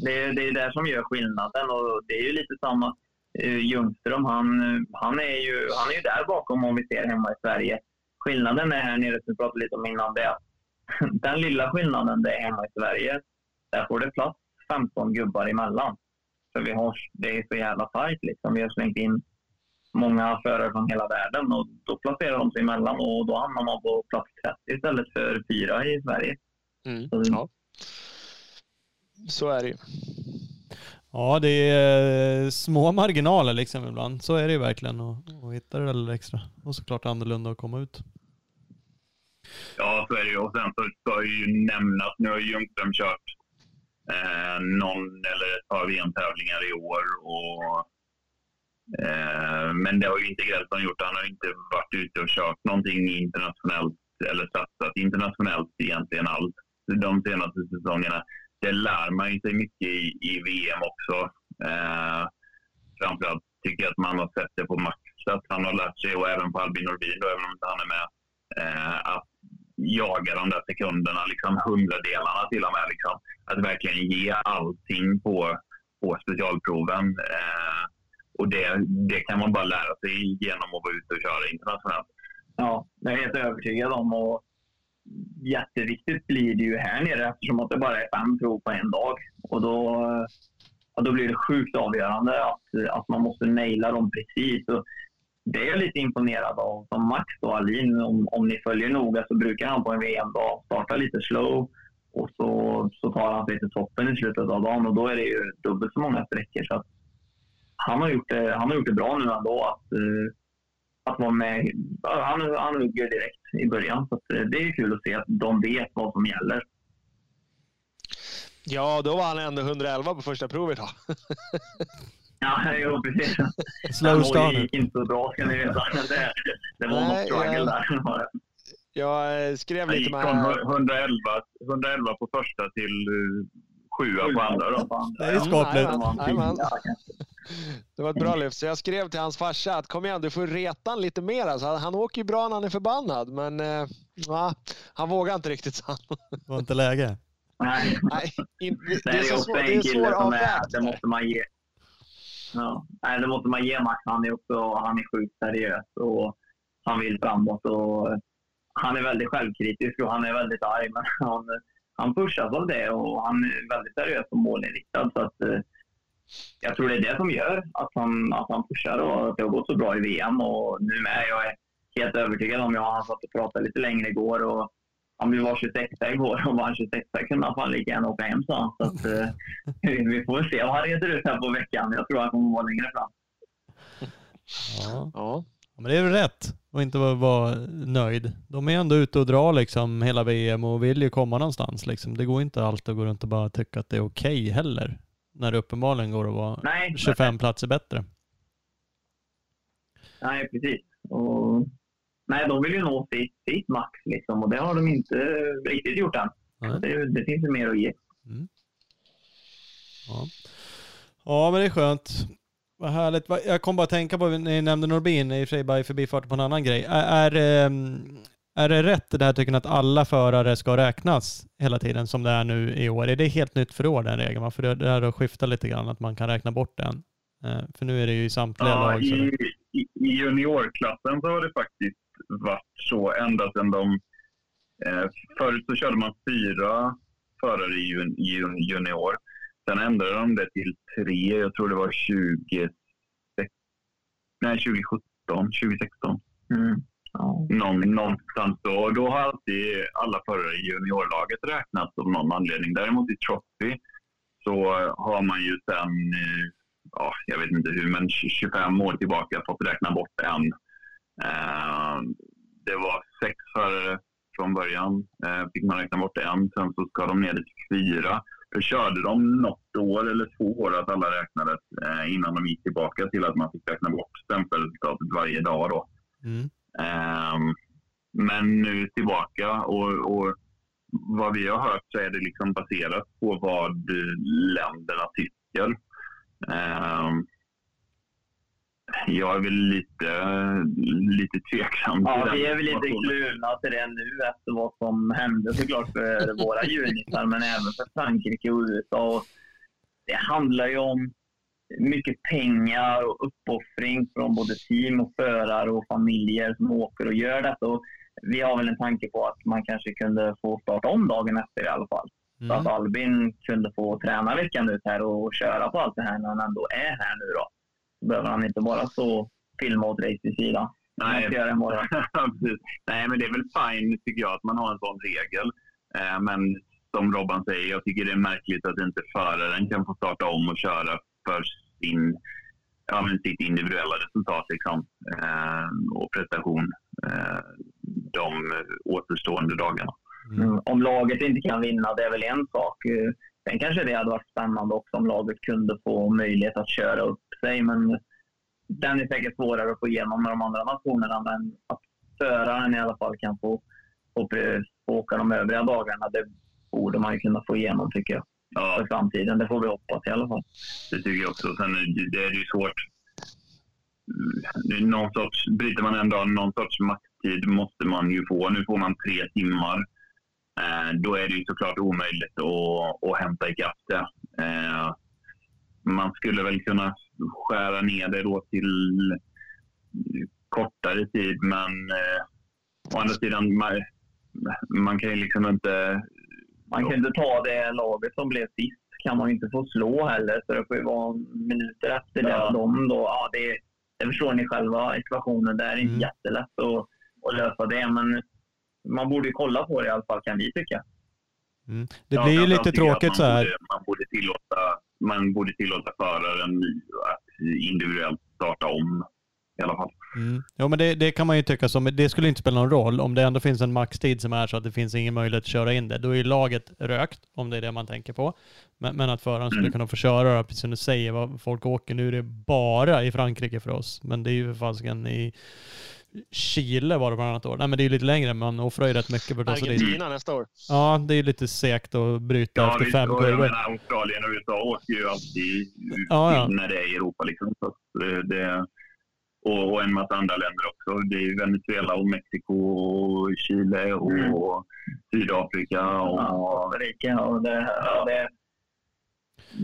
Speaker 3: det, är, det är det som gör skillnaden och det är ju lite samma. Uh, Ljungström, han, han, är ju, han är ju där bakom om vi ser hemma i Sverige. Skillnaden är här nere, som vi pratade lite om innan, det är att (laughs) den lilla skillnaden det är hemma i Sverige, där får det plats 15 gubbar emellan. För vi har, det är så jävla tajt liksom. Vi har slängt in många förare från hela världen och då placerar de sig emellan och då hamnar man på plats 30 istället för 4 i Sverige.
Speaker 2: Mm. Så, ja. så är det ju.
Speaker 1: Ja, det är eh, små marginaler liksom ibland. Så är det ju verkligen att hitta det där lilla extra. Och såklart annorlunda att komma ut.
Speaker 4: Ja, så är det ju. Och sen så ska ju nämnas, nu har Ljungström kört eh, någon eller ett par VM-tävlingar i år. Och, Eh, men det har ju inte Grälsson gjort. Han har inte varit ute och kört någonting internationellt eller satsat internationellt egentligen alls de senaste säsongerna. Det lär man ju sig mycket i, i VM också. Eh, framförallt tycker jag att man har sett det på Max, att han har lärt sig, och även på Albin Nordin, även om inte han är med, eh, att jaga de där sekunderna, liksom hundradelarna till och med. Liksom. Att verkligen ge allting på, på specialproven. Eh, och det, det kan man bara lära sig genom att vara ute och köra internationellt.
Speaker 3: Ja, det är jag helt övertygad om. Och jätteviktigt blir det ju här nere eftersom att det bara är fem prov på en dag. Och då, ja, då blir det sjukt avgörande att, att man måste naila dem precis. Och det är jag lite imponerad av. Som Max och Alin, om, om ni följer noga så brukar han på en VM-dag starta lite slow och så, så tar han sig till toppen i slutet av dagen och då är det ju dubbelt så många sträckor. Så han, har gjort det, han har gjort det bra nu ändå att, uh, att vara med. Han, han hugger direkt i början. Så uh, det är kul att se att de vet vad som gäller.
Speaker 2: Ja, då var han ändå 111 på första provet. (laughs)
Speaker 3: Ja, jo, precis. (laughs)
Speaker 1: Slow start.
Speaker 3: Det gick inte så bra ska ni veta. Det, det var något struggle där.
Speaker 2: Jag eh, skrev lite med...
Speaker 4: 111, 111 på första till sjua på andra då.
Speaker 1: Det är skapligt.
Speaker 2: Det var ett bra lyft. Så jag skrev till hans farsa att kom igen, du får reta han lite mer. Alltså, han åker ju bra när han är förbannad, men ja, han vågar inte riktigt. Så.
Speaker 1: Det var inte läge.
Speaker 3: Nej,
Speaker 2: Nej
Speaker 3: in, det, det, är så svår, det är svår avvägt. Det måste man ge. Ja. Nej, det måste man ge Max. Han är, också, han är sjukt seriös och han vill framåt. Och han är väldigt självkritisk och han är väldigt arg, men han, han pushas av det och han är väldigt seriös och målinriktad. Så att, eh, jag tror det är det som gör att han, att han pushar och att det har gått så bra i VM. Och nu med. Jag är helt övertygad om, jag han satt och pratade lite längre igår och om vi var 26 igår och var han 26 kunde han fan lika gärna åka hem sa han. Så att, eh, (laughs) vi får se vad han reser ut här på veckan. Jag tror han kommer vara längre fram.
Speaker 1: Ja.
Speaker 2: Ja.
Speaker 1: Ja, Men det är väl rätt att inte vara, nöjd. De är ändå ute och drar liksom hela VM och vill ju komma någonstans. Liksom. Det går inte alltid att gå runt och bara tycka att det är okej heller. När det uppenbarligen går att vara
Speaker 3: Nej,
Speaker 1: 25 platser bättre.
Speaker 3: nej precis. Och, nej, de vill ju nå sitt, sitt max liksom, och det har de inte riktigt gjort än.
Speaker 1: Nej.
Speaker 3: Det, det finns ju mer att ge.
Speaker 1: Ja. ja, men det är skönt. Vad härligt. Jag kom bara att tänka på, ni nämnde Norbin, i och för sig bara i förbifarten på en annan grej. Är, är, ehm, är det rätt det här tycker att alla förare ska räknas hela tiden som det är nu i år? Är det helt nytt för år den regeln? För det, här har skiftat lite grann, att man kan räkna bort den. För nu är det ju i samtliga
Speaker 4: Ja,
Speaker 1: lag. Så
Speaker 4: i, i, I juniorklassen så har det faktiskt varit så ända sedan de... Eh, förut så körde man fyra förare i jun, jun, junior. Sen ändrade de det till tre. Jag tror det var 20, nej, 2017, 2016.
Speaker 3: Mm. Ja.
Speaker 4: Någon, någonstans då. Då har alltid alla förare i juniorlaget räknats av någon anledning. Däremot i Trophy så har man ju sen, eh, ja, jag vet inte hur, men 25 år tillbaka fått räkna bort en. Eh, det var sex förare från början. Eh, fick man räkna bort en. Sen så ska de ner till fyra. Då körde de något år eller två år att alla räknades eh, innan de gick tillbaka till att man fick räkna bort stämpelresultatet varje dag. Då.
Speaker 1: mm.
Speaker 4: Ehm, men nu tillbaka och, och vad vi har hört så är det liksom baserat på vad eh, länderna tycker. Ehm, jag är väl lite, lite tveksam
Speaker 3: Ja, vi är väl lite kluvna till det nu efter vad som hände såklart för våra junisar, men även för Frankrike och USA. Och Det handlar ju om mycket pengar och uppoffring från både team och förare och familjer som åker och gör detta. Och vi har väl en tanke på att man kanske kunde få starta om dagen efter i alla fall. Så att
Speaker 1: Mm.
Speaker 3: Albin kunde få träna veckan ut här och köra på allt det här när han ändå är här nu då. Behöver han inte bara stå och filma åt race vid sidan.
Speaker 4: Nej. (laughs) Nej, men det är väl fine tycker jag att man har en sån regel. Eh, men som Robban säger, jag tycker det är märkligt att inte föraren kan få starta om och köra för sin, ja, men sitt individuella resultat liksom, eh, och prestation eh, de återstående dagarna.
Speaker 3: Mm. Om laget inte kan vinna, det är väl en sak. Eh, Sen kanske det hade varit spännande också om laget kunde få möjlighet att köra upp sig. Men den är säkert svårare att få igenom med de andra nationerna. Men att föraren i alla fall kan få, få, få åka de övriga dagarna, det borde man ju kunna få igenom tycker jag.
Speaker 4: Ja,
Speaker 3: För framtiden. Det får vi hoppas i alla fall.
Speaker 4: det tycker jag också. Sen är det, är ju svårt. Någon sorts, bryter man en dag, någon sorts maxtid måste man ju få. Nu får man tre timmar. Eh, då är det ju såklart omöjligt att, att hämta ikapp det. Eh, man skulle väl kunna skära ner det då till kortare tid, men eh, å andra sidan, man, man kan ju liksom inte...
Speaker 3: Man kan inte ta det laget som blev sist. kan man inte få slå heller. Så det får ju vara minuter efter det.
Speaker 4: Ja.
Speaker 3: De då, ja, det, det förstår ni själva, ekvationen. Det är inte
Speaker 1: Mm.
Speaker 3: jättelätt att, att lösa det. Men man borde ju kolla på det i alla fall, kan vi tycka.
Speaker 1: Mm. Det blir ju lite tråkigt så här.
Speaker 4: Borde, man, borde tillåta, man borde tillåta föraren att individuellt starta om i alla fall.
Speaker 1: Mm. Jo, men det, det kan man ju tycka som, det skulle inte spela någon roll. Om det ändå finns en maxtid som är så att det finns ingen möjlighet att köra in det, då är ju laget rökt, om det är det man tänker på. Men, men att föraren skulle
Speaker 4: Mm.
Speaker 1: kunna få köra, precis som du säger, vad folk åker. Nu är det bara i Frankrike för oss, men det är ju för fasiken i Chile var det bland annat år. Nej men det är ju lite längre, man offrar ju rätt mycket för det. Så det är,
Speaker 2: Argentina nästa år.
Speaker 1: ja, det är ju lite segt att bryta efter
Speaker 4: visst,
Speaker 1: fem
Speaker 4: och jag
Speaker 1: kurvor.
Speaker 4: menar, Australien och USA åker ju alltid
Speaker 1: Ja, ja.
Speaker 4: när det är i Europa. Liksom. Så att det, det, och, och en massa andra länder också. Det är ju Venezuela och Mexiko och Chile och
Speaker 3: Mm.
Speaker 4: Sydafrika. Och,
Speaker 3: Ja, och det, ja, det,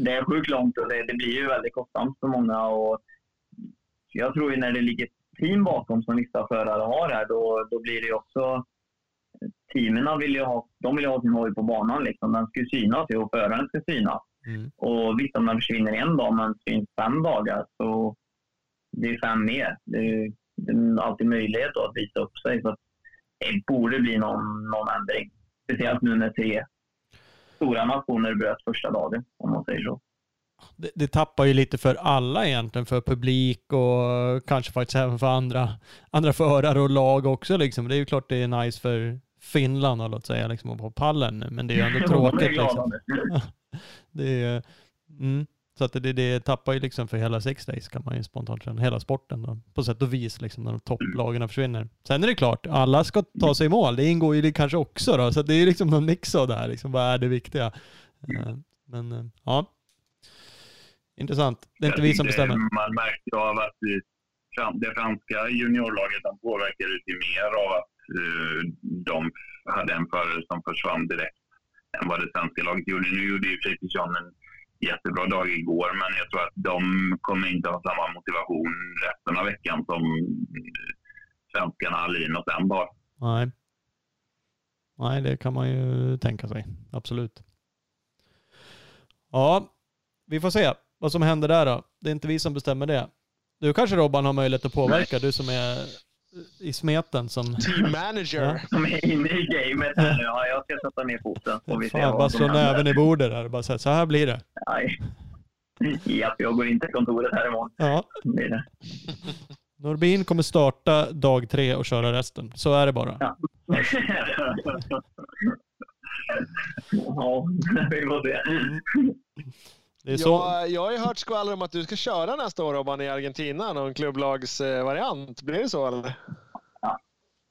Speaker 3: det är sjukt långt och det, det blir ju väldigt kostsamt för många. Och jag tror ju när det ligger team bakom som vissa förare har här, då, då blir det också... Teamen vill ju ha, de vill ha sin hoj på banan. Liksom. Den ska ju synas och föraren ska synas.
Speaker 1: Mm.
Speaker 3: Och visst, om den försvinner en dag, men syns fem dagar, så det är fem mer. Det är, det är alltid möjlighet då att visa upp sig. Så det borde bli någon, någon ändring. Speciellt nu när tre stora nationer bröt första dagen, om man säger så.
Speaker 1: Det, det tappar ju lite för alla egentligen, för publik och kanske faktiskt även för andra, andra förare och lag också. Liksom. Det är ju klart det är nice för Finland och låt säga liksom, att vara på pallen men det är ju ändå (laughs) tråkigt. Liksom. (laughs) Det är, mm, så att det, det tappar ju liksom för hela Six Days kan man ju spontant känna, hela sporten då, på sätt och vis liksom när de topplagen försvinner. Sen är det klart, alla ska ta sig i mål, det ingår ju det kanske också då, så att det är liksom någon mix av det här, liksom, vad är det viktiga? Eh, Men eh, ja, intressant. Det är inte
Speaker 4: Jag
Speaker 1: vi som bestämmer.
Speaker 4: Man märkte av att det, franska juniorlaget de påverkades ju mer av att eh, de hade en förare som försvann direkt än vad det svenska laget gjorde. Nu gjorde ju Fredrik John en jättebra dag igår, men jag tror att de kommer inte ha samma motivation resten av veckan som eh, svenskarna Alin och Sem har.
Speaker 1: Nej. Nej, det kan man ju tänka sig. Absolut. Ja, vi får se vad som händer där då. Det är inte vi som bestämmer det. Du kanske Robban har möjlighet att påverka, du som är i smeten som...
Speaker 2: Team manager.
Speaker 3: Som är inne i gamet här nu. Ja, jag ska sätta ner foten. Får vi se
Speaker 1: Fan, bara
Speaker 3: vad som
Speaker 1: slå näven i bordet där och bara säga så här blir det.
Speaker 3: Nej. Japp, jag går in till kontoret här imorgon.
Speaker 1: Ja.
Speaker 3: Det det.
Speaker 1: Norbin kommer starta dag tre och köra resten. Så är det bara.
Speaker 3: Ja. (laughs) ja, vi får se.
Speaker 1: Det är så.
Speaker 2: Jag, jag har ju hört skvaller om att du ska köra nästa år Robban i Argentina, någon klubblagsvariant. Blir det så eller?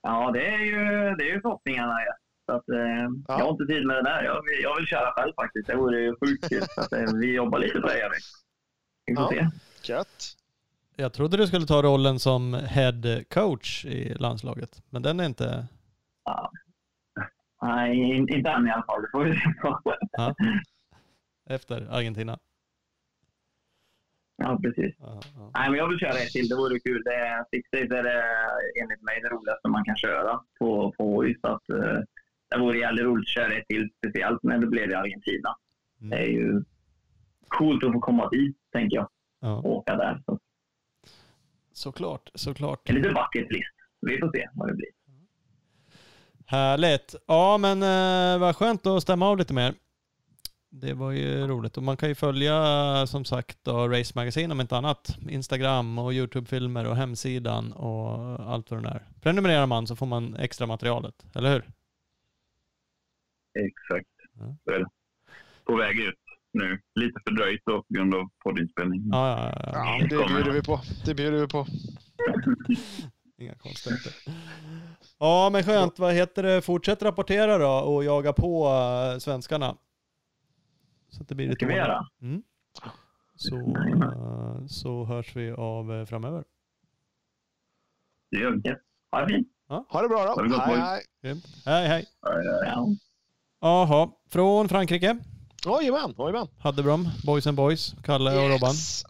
Speaker 3: Ja, det är ju, det är ju förhoppningarna. Ja. Så att, eh, Jag har inte tid med det där. Jag vill, jag vill köra själv faktiskt. Det vore ju sjukt kul. Så att, eh, vi jobbar lite på det, gör vi. Vi får
Speaker 2: Ja.
Speaker 3: se.
Speaker 2: Gött.
Speaker 1: Jag trodde du skulle ta rollen som head coach i landslaget. Men den är inte...
Speaker 3: Ja. Nej, in- inte än i alla fall. Det får vi se.
Speaker 1: Ja. Efter Argentina.
Speaker 3: Ja, precis.
Speaker 1: Ja, ja.
Speaker 3: Nej, men jag vill köra ett till. Det vore kul. Det är, Six Days är det enligt mig det roligaste man kan köra på, på. Så att, eh, det vore jävligt roligt att köra ett till, speciellt när det blev i Argentina. Det är
Speaker 1: Mm.
Speaker 3: ju coolt att få komma dit, tänker jag.
Speaker 1: Ja.
Speaker 3: Och åka där. Så
Speaker 1: Såklart, såklart.
Speaker 3: är lite bucket list. Vi får se vad det blir.
Speaker 1: Härligt. Ja, men eh, vad skönt att stämma av lite mer. Det var ju roligt och man kan ju följa som sagt då, Race Magazine om inte annat. Instagram och Youtube-filmer och hemsidan och allt vad det är. Prenumererar man så får man extra materialet, eller hur?
Speaker 4: Exakt.
Speaker 1: Ja.
Speaker 4: Så är det. På väg ut nu. Lite fördröjt då på grund av poddinspelning.
Speaker 1: Ja, ja, ja.
Speaker 2: Ja,
Speaker 1: ja.
Speaker 2: det bjuder vi på. Det bjuder vi på. (laughs)
Speaker 1: Inga konstigheter. Ja, men skönt. Vad heter det? Fortsätt rapportera då och jaga på eh, svenskarna. Så att det blir lite
Speaker 3: vi göra.
Speaker 1: Mm. Så, eh, så hörs vi av eh, framöver.
Speaker 4: Det gör vi.
Speaker 3: Yes. Ha det fint.
Speaker 2: Ha det bra
Speaker 4: det
Speaker 2: då. Hej, hej.
Speaker 1: Hej, hej.
Speaker 3: Ja.
Speaker 1: Jaha, från Frankrike.
Speaker 2: Jajamän, jajamän.
Speaker 1: Haddebrom, Boys and Boys, Kalle och Robban.
Speaker 2: Yes.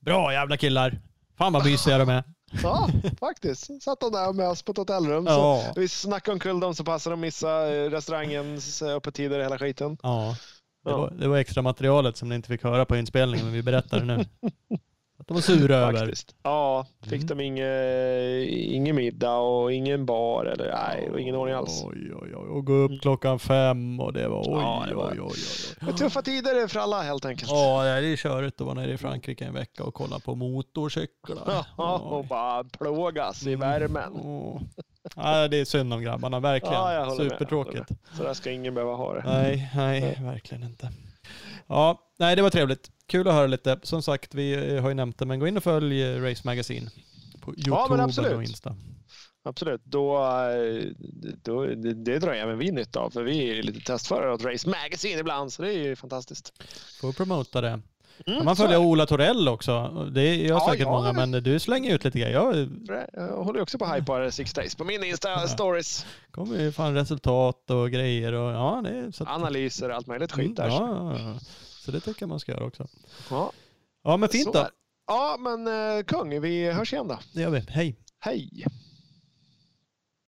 Speaker 1: Bra jävla killar. Fan vad mysiga de är.
Speaker 2: Ja, faktiskt. Satt de där med oss på ett hotellrum. Så
Speaker 1: Ja.
Speaker 2: vi snackade omkull dem så passade de missa eh, restaurangens eh, öppettider och hela skiten.
Speaker 1: Ja. Det
Speaker 2: Ja.
Speaker 1: var, det var extra materialet som ni inte fick höra på inspelningen, men vi berättar det nu. (laughs) De var sura över.
Speaker 2: Ja, fick
Speaker 1: Mm.
Speaker 2: de ingen, ingen middag och ingen bar eller nej, och ingen ordning alls.
Speaker 1: Oj, oj, oj. Och gå upp klockan fem och det var oj,
Speaker 2: Ja, det var-
Speaker 1: oj, oj, oj.
Speaker 2: Är Tuffa tider för alla helt enkelt.
Speaker 1: Ja, det är körigt att vara nere i Frankrike en vecka och kolla på motorcyklar.
Speaker 2: Ja, och bara plågas i värmen.
Speaker 1: Åh. Ja, det är synd om grabbarna, verkligen.
Speaker 2: Ja,
Speaker 1: Supertråkigt.
Speaker 2: Så där ska ingen behöva ha det.
Speaker 1: Nej, nej, verkligen inte. Ja, nej, det var trevligt. Kul att höra lite. Som sagt, vi har ju nämnt det, men gå in och följ eh, Race Magazine på YouTube
Speaker 2: absolut.
Speaker 1: och Insta.
Speaker 2: Absolut. Då, eh, då, det, det drar även vi nytta av. För vi är lite testförare åt Race Magazine ibland. Så det är ju fantastiskt.
Speaker 1: Får promota det.
Speaker 2: Mm,
Speaker 1: Kan man följa
Speaker 2: är.
Speaker 1: Ola Torell också? Det gör
Speaker 2: Ja,
Speaker 1: säkert
Speaker 2: ja.
Speaker 1: många, men du slänger ut lite grejer. Jag
Speaker 2: Jag håller också på att hypa Six Days på min Insta-stories.
Speaker 1: kommer ju fan resultat och grejer och ja, det är så att,
Speaker 2: Analyser och allt möjligt skit där.
Speaker 1: Mm, ja, ja, ja. Så det tycker jag man ska göra också.
Speaker 2: Ja,
Speaker 1: Ja, men fint då.
Speaker 2: Ja, men eh, kung, vi hörs igen då.
Speaker 1: Det gör vi. Hej.
Speaker 2: Hej!